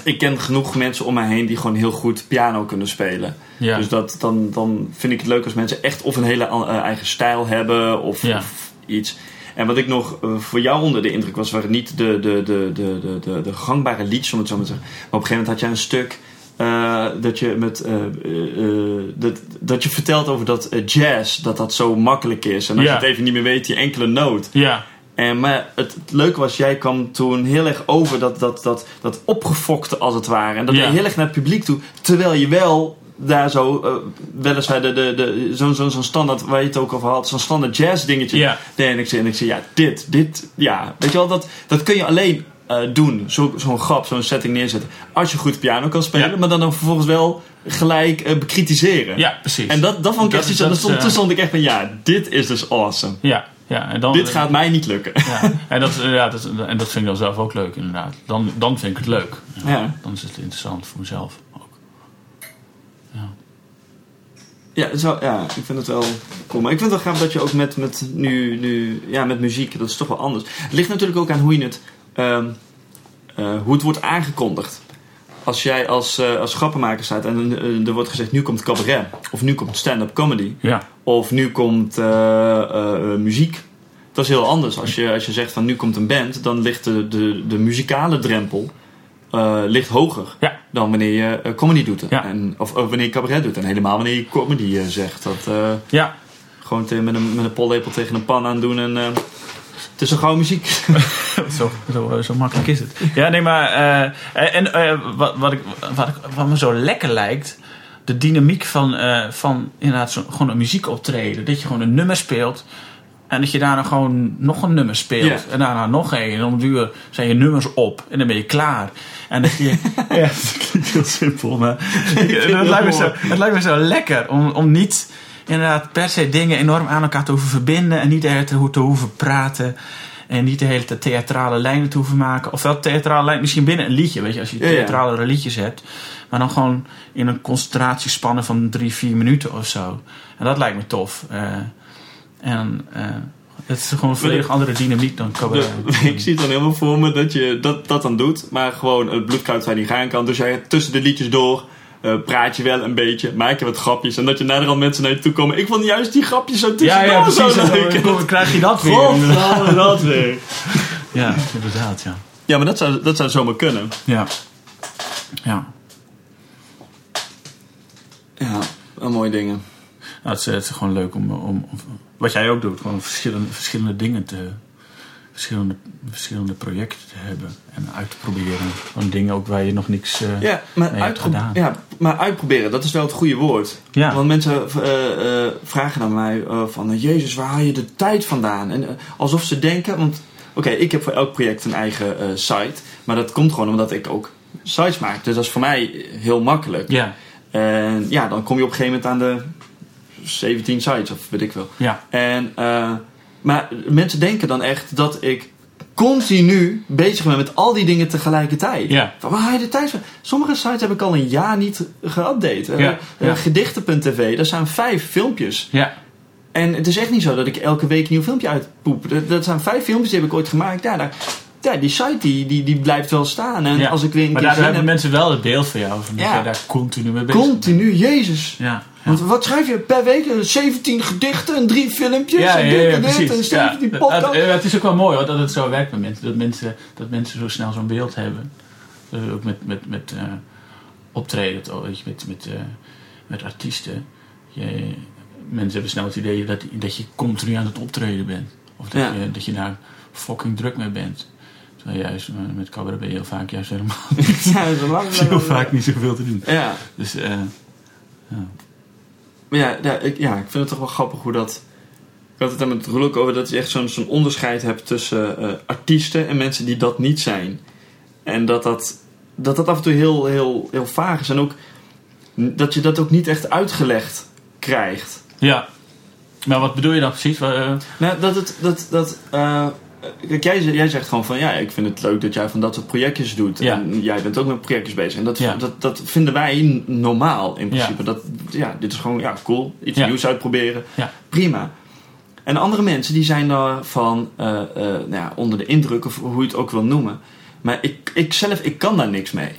ik ken genoeg mensen om mij heen die gewoon heel goed piano kunnen spelen.
Ja.
Dus dat, dan, dan vind ik het leuk als mensen echt of een hele eh, eigen stijl hebben of,
Ja.
of iets. En wat ik nog eh, voor jou onder de indruk was, waren niet de, de, de, de, de, de, de gangbare liedjes, om het zo maar te zeggen. Maar op een gegeven moment had jij een stuk eh, dat je met eh, eh, dat, dat je vertelt over dat jazz, dat dat zo makkelijk is. En als je het even niet meer weet, die enkele noot.
Ja.
En, maar het, het leuke was, jij kwam toen heel erg over dat, dat, dat, dat opgefokte als het ware. En dat deed heel erg naar het publiek toe. Terwijl je wel daar zo, eh, weliswaar de, de, de, zo'n zo'n zo'n standaard, waar je het ook over had, zo'n standaard jazz dingetje. En ik zei, en ik zei, ja, dit, dit, ja. Weet je wel, dat, dat kun je alleen eh, doen. Zo- Zo'n grap, zo'n setting neerzetten. Als je goed piano kan spelen,
Ja.
maar dan ook vervolgens wel gelijk eh, bekritiseren.
Ja, precies.
En dat, dat vond ik
Dat
echt
dat
stond, toen
eh,
stond ik echt van, ja, dit is dus awesome.
Ja, ja. En dan,
dit gaat mij niet lukken.
Ja, en dat, ja, dat, en dat vind ik dan zelf ook leuk, inderdaad. Dan, dan vind ik het leuk.
Ja.
Dan is het interessant voor mezelf ook.
Ja, zo, ja, ik vind het wel cool. Maar ik vind het wel gaaf dat je ook met, met, nu, nu, ja, met muziek, dat is toch wel anders. Het ligt natuurlijk ook aan hoe je het, ehm, eh, hoe het wordt aangekondigd. Als jij als, eh, als grappenmaker staat en eh, er wordt gezegd nu komt cabaret, of nu komt stand-up comedy,
Ja,
of nu komt muziek. Dat is heel anders. Als je, als je zegt van nu komt een band, dan ligt de, de, de muzikale drempel ligt hoger
ja,
dan wanneer je comedy doet.
Ja.
En, of, of wanneer je cabaret doet. En helemaal wanneer je comedy zegt. Dat,
ja.
gewoon met, een, met een pollepel tegen een pan aan doen en eh, Het is gauw muziek.
zo, zo, zo makkelijk is het. Ja, nee, maar. eh, en eh, wat, wat, ik, wat, ik, wat me zo lekker lijkt. De dynamiek van, eh, van inderdaad zo, gewoon een muziekoptreden. Dat je gewoon een nummer speelt. En dat je daarna gewoon nog een nummer speelt. En daarna nog één. En om duur zijn je nummers op. En dan ben je klaar. En dat je. ja, het klinkt heel simpel. Maar het, lijkt me zo, het lijkt me zo lekker. Om, om niet inderdaad per se dingen enorm aan elkaar te hoeven verbinden. En niet de hele tijd te hoeven praten. En niet de hele tijd theatrale lijnen te hoeven maken. Ofwel theatrale lijn, misschien binnen een liedje. Weet je, als je
Ja, ja.
theatrale liedjes hebt. Maar dan gewoon in een concentratiespannen van drie, vier minuten of zo. En dat lijkt me tof. Eh, en eh, het is gewoon een volledig andere dynamiek dan cabaret.
ik zie het dan helemaal voor me dat je dat, dat dan doet, maar gewoon het bloedkruid waar niet gaan kan. Dus jij tussen de liedjes door eh, praat je wel een beetje, maak je wat grapjes. En dat je naderhand mensen naar je toe komen. Ik vond juist die grapjes zo
Ja,
tussendoor
ja, precies.
zo leuk.
En dan krijg je dat weer.
Godverdomme, dat weer.
Ja, inderdaad, ja.
Ja, maar dat zou, dat zou zomaar kunnen.
Ja. Ja.
Ja, wel mooie dingen.
Nou, het, is, het is gewoon leuk om, om, om- wat jij ook doet, gewoon verschillende, verschillende dingen te, verschillende, verschillende projecten te hebben en uit te proberen. Gewoon dingen ook waar je nog niks eh
Ja maar,
mee hebt gedaan.
ja, maar uitproberen, dat is wel het goede woord.
Ja.
Want mensen eh, eh, vragen aan mij van... Jezus, waar haal je de tijd vandaan? En, alsof ze denken... Want oké, ik heb voor elk project een eigen site. Maar dat komt gewoon omdat ik ook sites maak. Dus dat is voor mij heel makkelijk.
Ja,
En ja, dan kom je op een gegeven moment aan de 17 sites of weet ik veel.
ja,
En, maar mensen denken dan echt dat ik continu bezig ben met al die dingen tegelijkertijd.
Ja.
Van, waar haal je de tijd van? Sommige sites heb ik al een jaar niet geüpdate. Eh,
Ja,
eh,
ja.
Gedichten.tv, daar zijn vijf filmpjes.
ja,
En het is echt niet zo dat ik elke week een nieuw filmpje uitpoep. Dat, dat zijn vijf filmpjes die heb ik ooit gemaakt. Ja, daar, ja die site die, die, die blijft wel staan. En
ja.
als ik weer een
maar
keer
daar hebben
heb,
mensen wel het beeld van jou, van dat
Ja.
jij daar continu mee bezig bent.
continu, jezus.
Ja.
Want wat schrijf je per week? 17 gedichten en drie filmpjes
Ja,
en
ja,
dit en dit
precies.
en 17
Ja.
podcasts.
Het, is ook wel mooi hoor, dat het zo werkt met mensen. Dat mensen, dat mensen zo snel zo'n beeld hebben. Ook met, met, met eh, optreden, je, met, met, eh, met artiesten. Je, mensen hebben snel het idee dat, dat je continu aan het optreden bent. Of dat, je, dat je daar fucking druk mee bent. Terwijl juist eh, met cabaret ben je heel vaak juist helemaal niet.
Ja, dat is lang,
heel
lang.
vaak niet zoveel te doen.
Ja,
Dus eh,
maar ja, ja, ik, ja, ik vind het toch wel grappig hoe dat... Ik had het daar met Roel ook over dat je echt zo'n zo'n onderscheid hebt tussen eh, artiesten en mensen die dat niet zijn. En dat dat, dat, dat af en toe heel, heel, heel vaag is. En ook dat je dat ook niet echt uitgelegd krijgt.
ja. Maar wat bedoel je dan precies? Eh,
Nou, dat het, dat, dat, kijk, jij, jij zegt gewoon van, ja, ik vind het leuk dat jij van dat soort projectjes doet.
Ja.
En jij bent ook met projectjes bezig. En dat,
Ja.
dat, dat vinden wij normaal in principe.
Ja.
Dat, ja, dit is gewoon, ja, cool. Iets nieuws uitproberen.
Ja.
Prima. En andere mensen die zijn daarvan eh, eh, nou ja, onder de indruk, of hoe je het ook wil noemen. Maar ik, ik zelf, ik kan daar niks mee.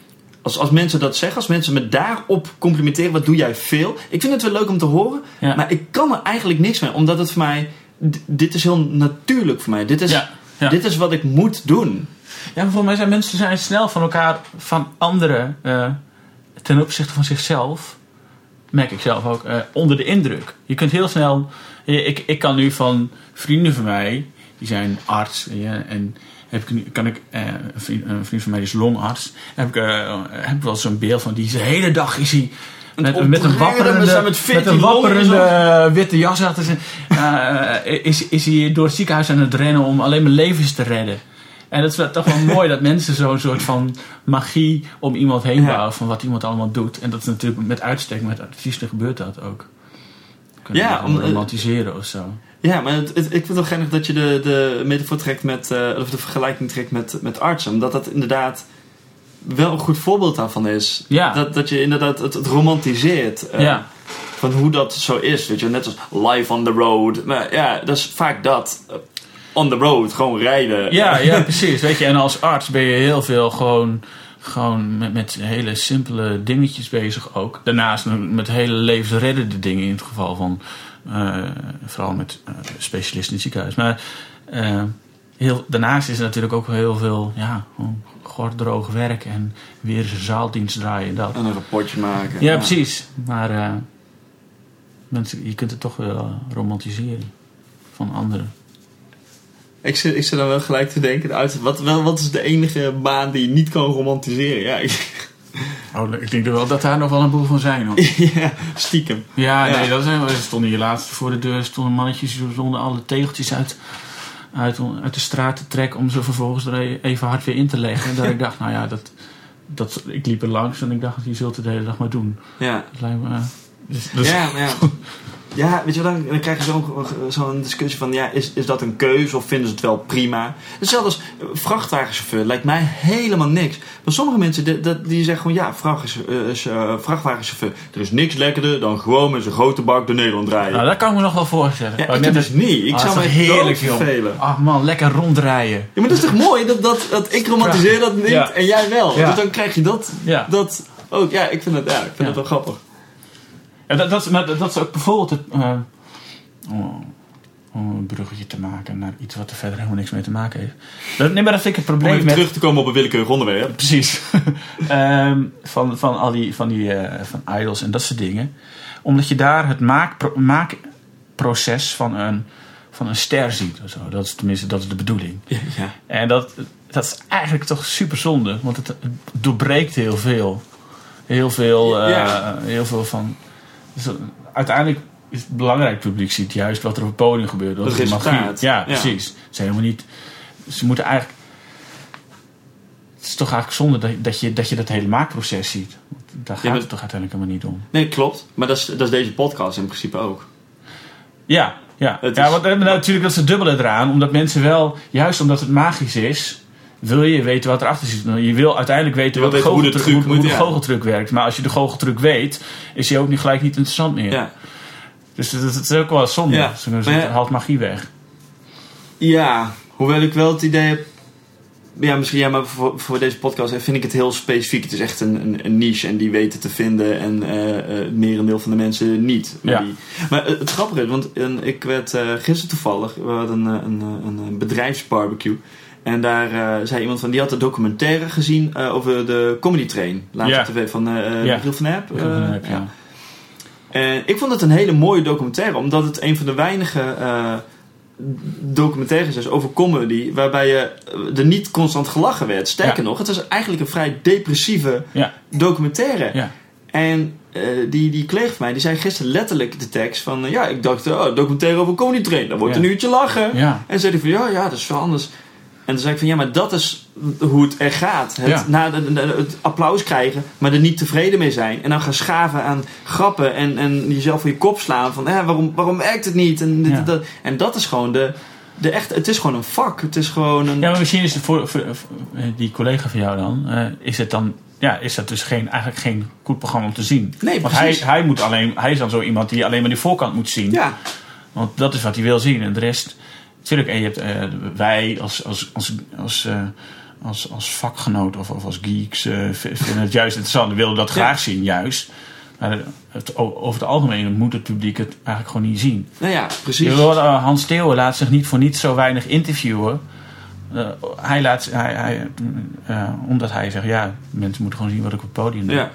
Als, als mensen dat zeggen, als mensen me daarop complimenteren, wat doe jij veel? Ik vind het wel leuk om te horen, maar ik kan er eigenlijk niks mee. Omdat het voor mij, dit is heel natuurlijk voor mij. Dit is,
Ja, ja.
dit is wat ik moet doen.
Ja, maar volgens mij zijn mensen zijn snel van elkaar, van anderen, eh, ten opzichte van zichzelf, merk ik zelf ook, eh, onder de indruk. Je kunt heel snel, ik, ik kan nu van vrienden van mij, die zijn arts, ja, en heb ik, nu- kan ik, eh, een, vriend, een vriend van mij is longarts, heb ik, eh, heb ik wel zo'n beeld van, die de hele dag is hij met, met een wapperende,
met zijn- met
met
14
een wapperende eh, witte jas achter zijn, eh, is, is hij door het ziekenhuis aan het rennen om alleen maar levens te redden. En dat is wel toch wel mooi dat mensen zo'n soort van magie om iemand heen
Ja.
bouwen van wat iemand allemaal doet. En dat is natuurlijk met uitstek, met artiesten gebeurt dat ook. Kunnen
Ja, om-
om, romantiseren of zo.
Ja, maar het, het- ik vind het wel geinig dat je de, de metafoor trekt met, eh, of de vergelijking trekt met, met artsen. Omdat dat inderdaad wel een goed voorbeeld daarvan is.
Ja.
Dat, dat je inderdaad het, het romantiseert. eh,
Ja.
Van hoe dat zo is. Weet je, net als live on the road. Maar ja, dat is vaak dat. eh, on the road, gewoon rijden.
Ja, ja, precies. Weet je, en als arts ben je heel veel gewoon, gewoon met, met hele simpele dingetjes bezig ook. Daarnaast met hele levensreddende dingen in het geval van, eh, vooral met specialisten in het ziekenhuis. Maar heel, daarnaast is er natuurlijk ook heel veel, ja, gewoon gordroog werk en weer eens een zaaldienst draaien en dat.
En een rapportje maken.
Ja, precies. Maar eh, mensen, je kunt het toch wel romantiseren van anderen.
Ik zit, ik zit dan wel gelijk te denken, uit, wat, wel, wat is de enige baan die je niet kan romantiseren? Ja, ik-
Oh, ik denk wel dat daar nog wel een boel van zijn. Hoor.
ja stiekem.
Ja,
Ja.
nee, dat is, we stonden hier laatst voor de deur. stonden mannetjes stonden alle tegeltjes uit, uit, uit de straat te trekken. om ze vervolgens er e- even hard weer in te leggen. En dat ik dacht, nou ja, dat, dat, ik liep er langs en ik dacht, je zult het de hele dag maar doen.
Ja,
Dat lijkt me, eh, dus, dus-
ja, maar ja. Ja, weet je dan, dan krijg je zo'n zo'n discussie van, ja, is, is dat een keuze of vinden ze het wel prima? Hetzelfde als eh, vrachtwagenchauffeur, lijkt mij helemaal niks. Maar sommige mensen, die, die- zeggen gewoon, ja, eh, is, eh, vrachtwagenchauffeur, er is niks lekkerder dan gewoon met zijn grote bak door Nederland rijden.
nou, dat kan ik me nog wel voorstellen.
ja, ik
net
dus
als-
niet. Ik
Ah,
zou
dat
me
is heerlijk,
vervelen.
Ach man, lekker rondrijden.
Ja, maar dat is toch mooi dat, dat, dat ik romantiseer dat niet
Ja.
en jij wel.
Ja.
Dus dan krijg je dat,
Ja.
dat ook. Ja, ik vind het, ja, ik vind het wel grappig.
Ja, dat, dat, is- maar dat, is ook bijvoorbeeld het, eh, om, om een bruggetje te maken naar iets wat er verder helemaal niks mee te maken heeft. Dat, nee, maar dat vind ik het
Om
probleem
even
met...
terug te komen op een willekeurig onderwerp.
Precies. Ehm, van, van al die, van die eh, van idols en dat soort dingen. Omdat je daar het maakpro- maakproces van een, van een ster ziet. Of zo. Dat is tenminste dat is de bedoeling.
Ja.
En dat, dat is eigenlijk toch super zonde. Want het doorbreekt heel veel. Heel veel, eh,
Ja.
heel veel van... Dus, uiteindelijk is het belangrijk publiek ziet juist wat er op het podium gebeurt. Dat
Het
is magie. Ja, precies. Ze zijn helemaal niet... Ze moeten eigenlijk... Het is toch eigenlijk zonde dat, dat, je, dat je dat hele maakproces ziet. Daar gaat
maar-
het toch uiteindelijk helemaal niet om.
Nee, klopt. Maar dat is, dat is deze podcast in principe ook.
Ja, ja.
Het
ja
is-
want, eh, natuurlijk dat is het dubbele eraan. Omdat mensen wel, juist omdat het magisch is, wil je weten wat erachter zit. Je wil uiteindelijk weten
wil
wat
weten hoe de truc
hoe,
moet,
hoe de
ja.
goocheltruc werkt. Maar als je de goocheltruc weet, is die ook niet gelijk niet interessant meer.
Ja.
Dus dat, is ook wel zonde.
Ja.
Ze haalt magie weg.
Ja, hoewel ik wel het idee heb. Ja, misschien ja, maar voor, voor deze podcast vind ik het heel specifiek. Het is echt een, een, een niche en die weten te vinden en eh, het merendeel van de mensen niet. Maar,
Ja.
die, maar het, grappige is, want ik werd eh, gisteren toevallig, we hadden een, een, een bedrijfsbarbecue. En daar eh, zei iemand van, die had een documentaire gezien eh, over de Comedy Train. Laatst
Ja.
op tv van
Ja.
Michiel van eh,
Erp, ja.
En ik vond het een hele mooie documentaire, omdat het een van de weinige documentaires is over comedy, waarbij je er niet constant gelachen werd. Sterker
Ja.
nog, het was eigenlijk een vrij depressieve
Ja,
documentaire.
ja.
En die, die collega van mij, die zei gisteren letterlijk de tekst van... ja, ik dacht, oh, documentaire over comedy train, dan wordt
Ja.
een uurtje lachen.
Ja.
En zei hij van, ja, ja, dat is wel anders. En toen zei ik van, ja, maar dat is hoe het er gaat. Het,
Ja.
na de, de- het applaus krijgen, maar er niet tevreden mee zijn. En dan gaan schaven aan grappen en, en jezelf voor je kop slaan. Van, eh, waarom, waarom werkt het niet? En,
Ja.
dat. en dat is gewoon de, de echt, het is gewoon een vak. Het is gewoon een...
Ja, maar misschien is het voor, voor, voor, eh, die collega van jou dan, eh, is het dan, ja, is dat dus geen, eigenlijk geen goed programma om te zien.
Nee,
Want hij, hij, moet alleen, hij is dan zo iemand die alleen maar die voorkant moet zien.
ja,
Want dat is wat hij wil zien. En de rest, natuurlijk, en je hebt, eh, wij als, als, als, als, eh, als, als vakgenoot of, of als geeks eh, vinden het juist interessant. We willen dat graag zien, juist. Maar het, over het algemeen moet het publiek het eigenlijk gewoon niet zien.
nou ja, precies.
Je wil, Hans Theeuwen laat zich niet voor niet zo weinig interviewen. Hij laat, hij, hij, omdat hij zegt, ja, mensen moeten gewoon zien wat ik op het podium doe.
Ja.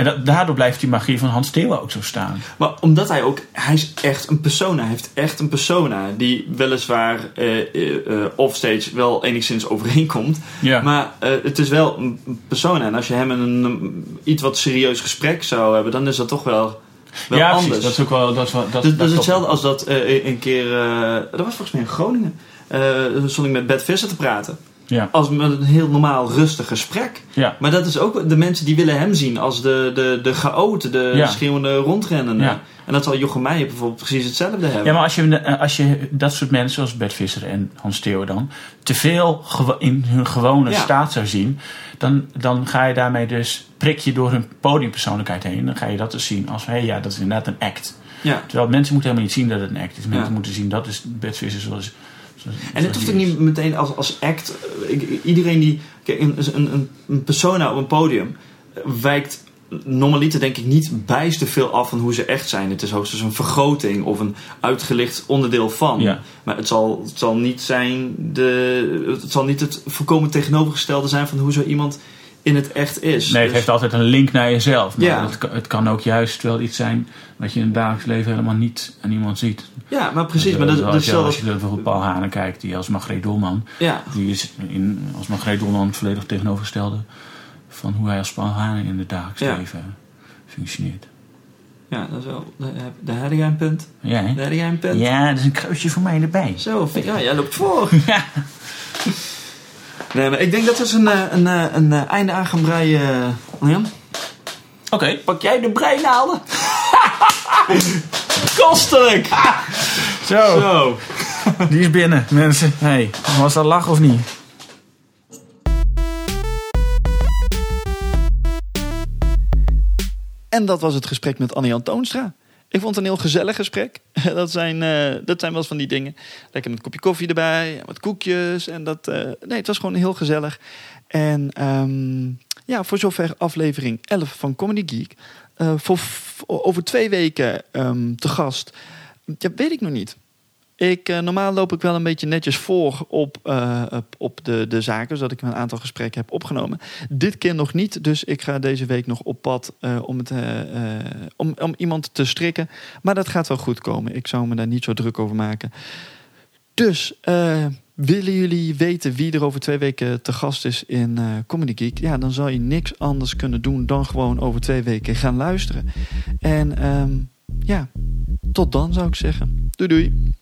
En dat, daardoor blijft die magie van Hans Theeuwen ook zo staan.
Maar omdat hij ook, hij is echt een persona. Hij heeft echt een persona die weliswaar eh eh, eh, offstage wel enigszins overeenkomt.
Ja.
Maar het is wel een persona. En als je hem in een, een iets wat serieus gesprek zou hebben, dan is dat toch wel, wel
ja,
anders.
precies. Dat is ook wel... Dat is, wel, dat,
dat,
dat
is hetzelfde als dat een keer, dat was volgens mij in Groningen. Eh stond ik met Bert Visser te praten.
Ja.
Als met een heel normaal rustig gesprek.
Ja.
Maar dat is ook de mensen die willen hem zien als de, de, de chaot, de
Ja.
schreeuwende rondrennende.
Ja.
En dat zal Jochem Meijer bijvoorbeeld precies hetzelfde hebben.
Ja, maar als je, als je dat soort mensen, zoals Bert Visser en Hans Theeuwen dan, te veel in hun gewone staat zou zien, dan, dan ga je daarmee dus, prik je door hun podiumpersoonlijkheid heen, dan ga je dat dus zien als, hé hey, ja, dat is inderdaad een act.
Ja.
Terwijl mensen moeten helemaal niet zien dat het een act is. Mensen moeten zien dat is Bert Visser zoals...
En het hoeft ook niet meteen als, als act. eh, Iedereen die. Kijk, een, een, een, persona op een podium eh, wijkt normaliter denk ik niet bijster veel af van hoe ze echt zijn. Het is hoogstens een vergroting of een uitgelicht onderdeel van.
Ja.
Maar het zal, het zal niet zijn de. Het zal niet het voorkomen tegenovergestelde zijn van hoe zo iemand in het echt is.
Nee, het
Dus-
heeft altijd een link naar jezelf. Maar
Ja.
het, kan, het kan ook juist wel iets zijn wat je in het dagelijks leven helemaal niet aan iemand ziet.
ja, maar precies. Maar dat, dat
als, je,
zelfs-
als je bijvoorbeeld Paul Hanen kijkt, die als Margreet Dolman,
Ja,
die is in, als Margreet Dolman volledig tegenovergestelde van hoe hij als Paul Hanen in het dagelijks
Ja.
leven functioneert.
ja, dat is wel. Daar heb- jij een punt.
Ja, hè?
Daar had jij een punt.
ja, dat is een kruisje voor mij erbij.
Zo, vind- ja, jij loopt voor.
Ja.
Nee, maar ik denk dat we eens een, eh, een, eh, een, eh, einde aan gaan breien.
Oké.
Pak jij de breinaalden? Kostelijk!
Zo,
Zo.
die is binnen, mensen. Hey, was dat lach of niet?
En dat was het gesprek met Annie Toonstra. Ik vond het een heel gezellig gesprek. Dat zijn, eh, dat zijn wel van die dingen. Lekker een kopje koffie erbij, wat koekjes. En dat, eh, nee, het was gewoon heel gezellig. En ehm, ja, voor zover aflevering 11 van Comedy Geek. Eh, voor, voor over twee weken ehm, te gast. Ja, weet ik nog niet. Ik, eh, normaal loop ik wel een beetje netjes voor op, eh, op, op de, de zaken, zodat ik een aantal gesprekken heb opgenomen. Dit keer nog niet, dus ik ga deze week nog op pad eh, om, het, om, om iemand te strikken. Maar dat gaat wel goed komen. Ik zou me daar niet zo druk over maken. Dus willen jullie weten wie er over twee weken te gast is in Comedy Geek? Ja, dan zal je niks anders kunnen doen dan gewoon over twee weken gaan luisteren. En ehm, ja, tot dan zou ik zeggen. Doei doei.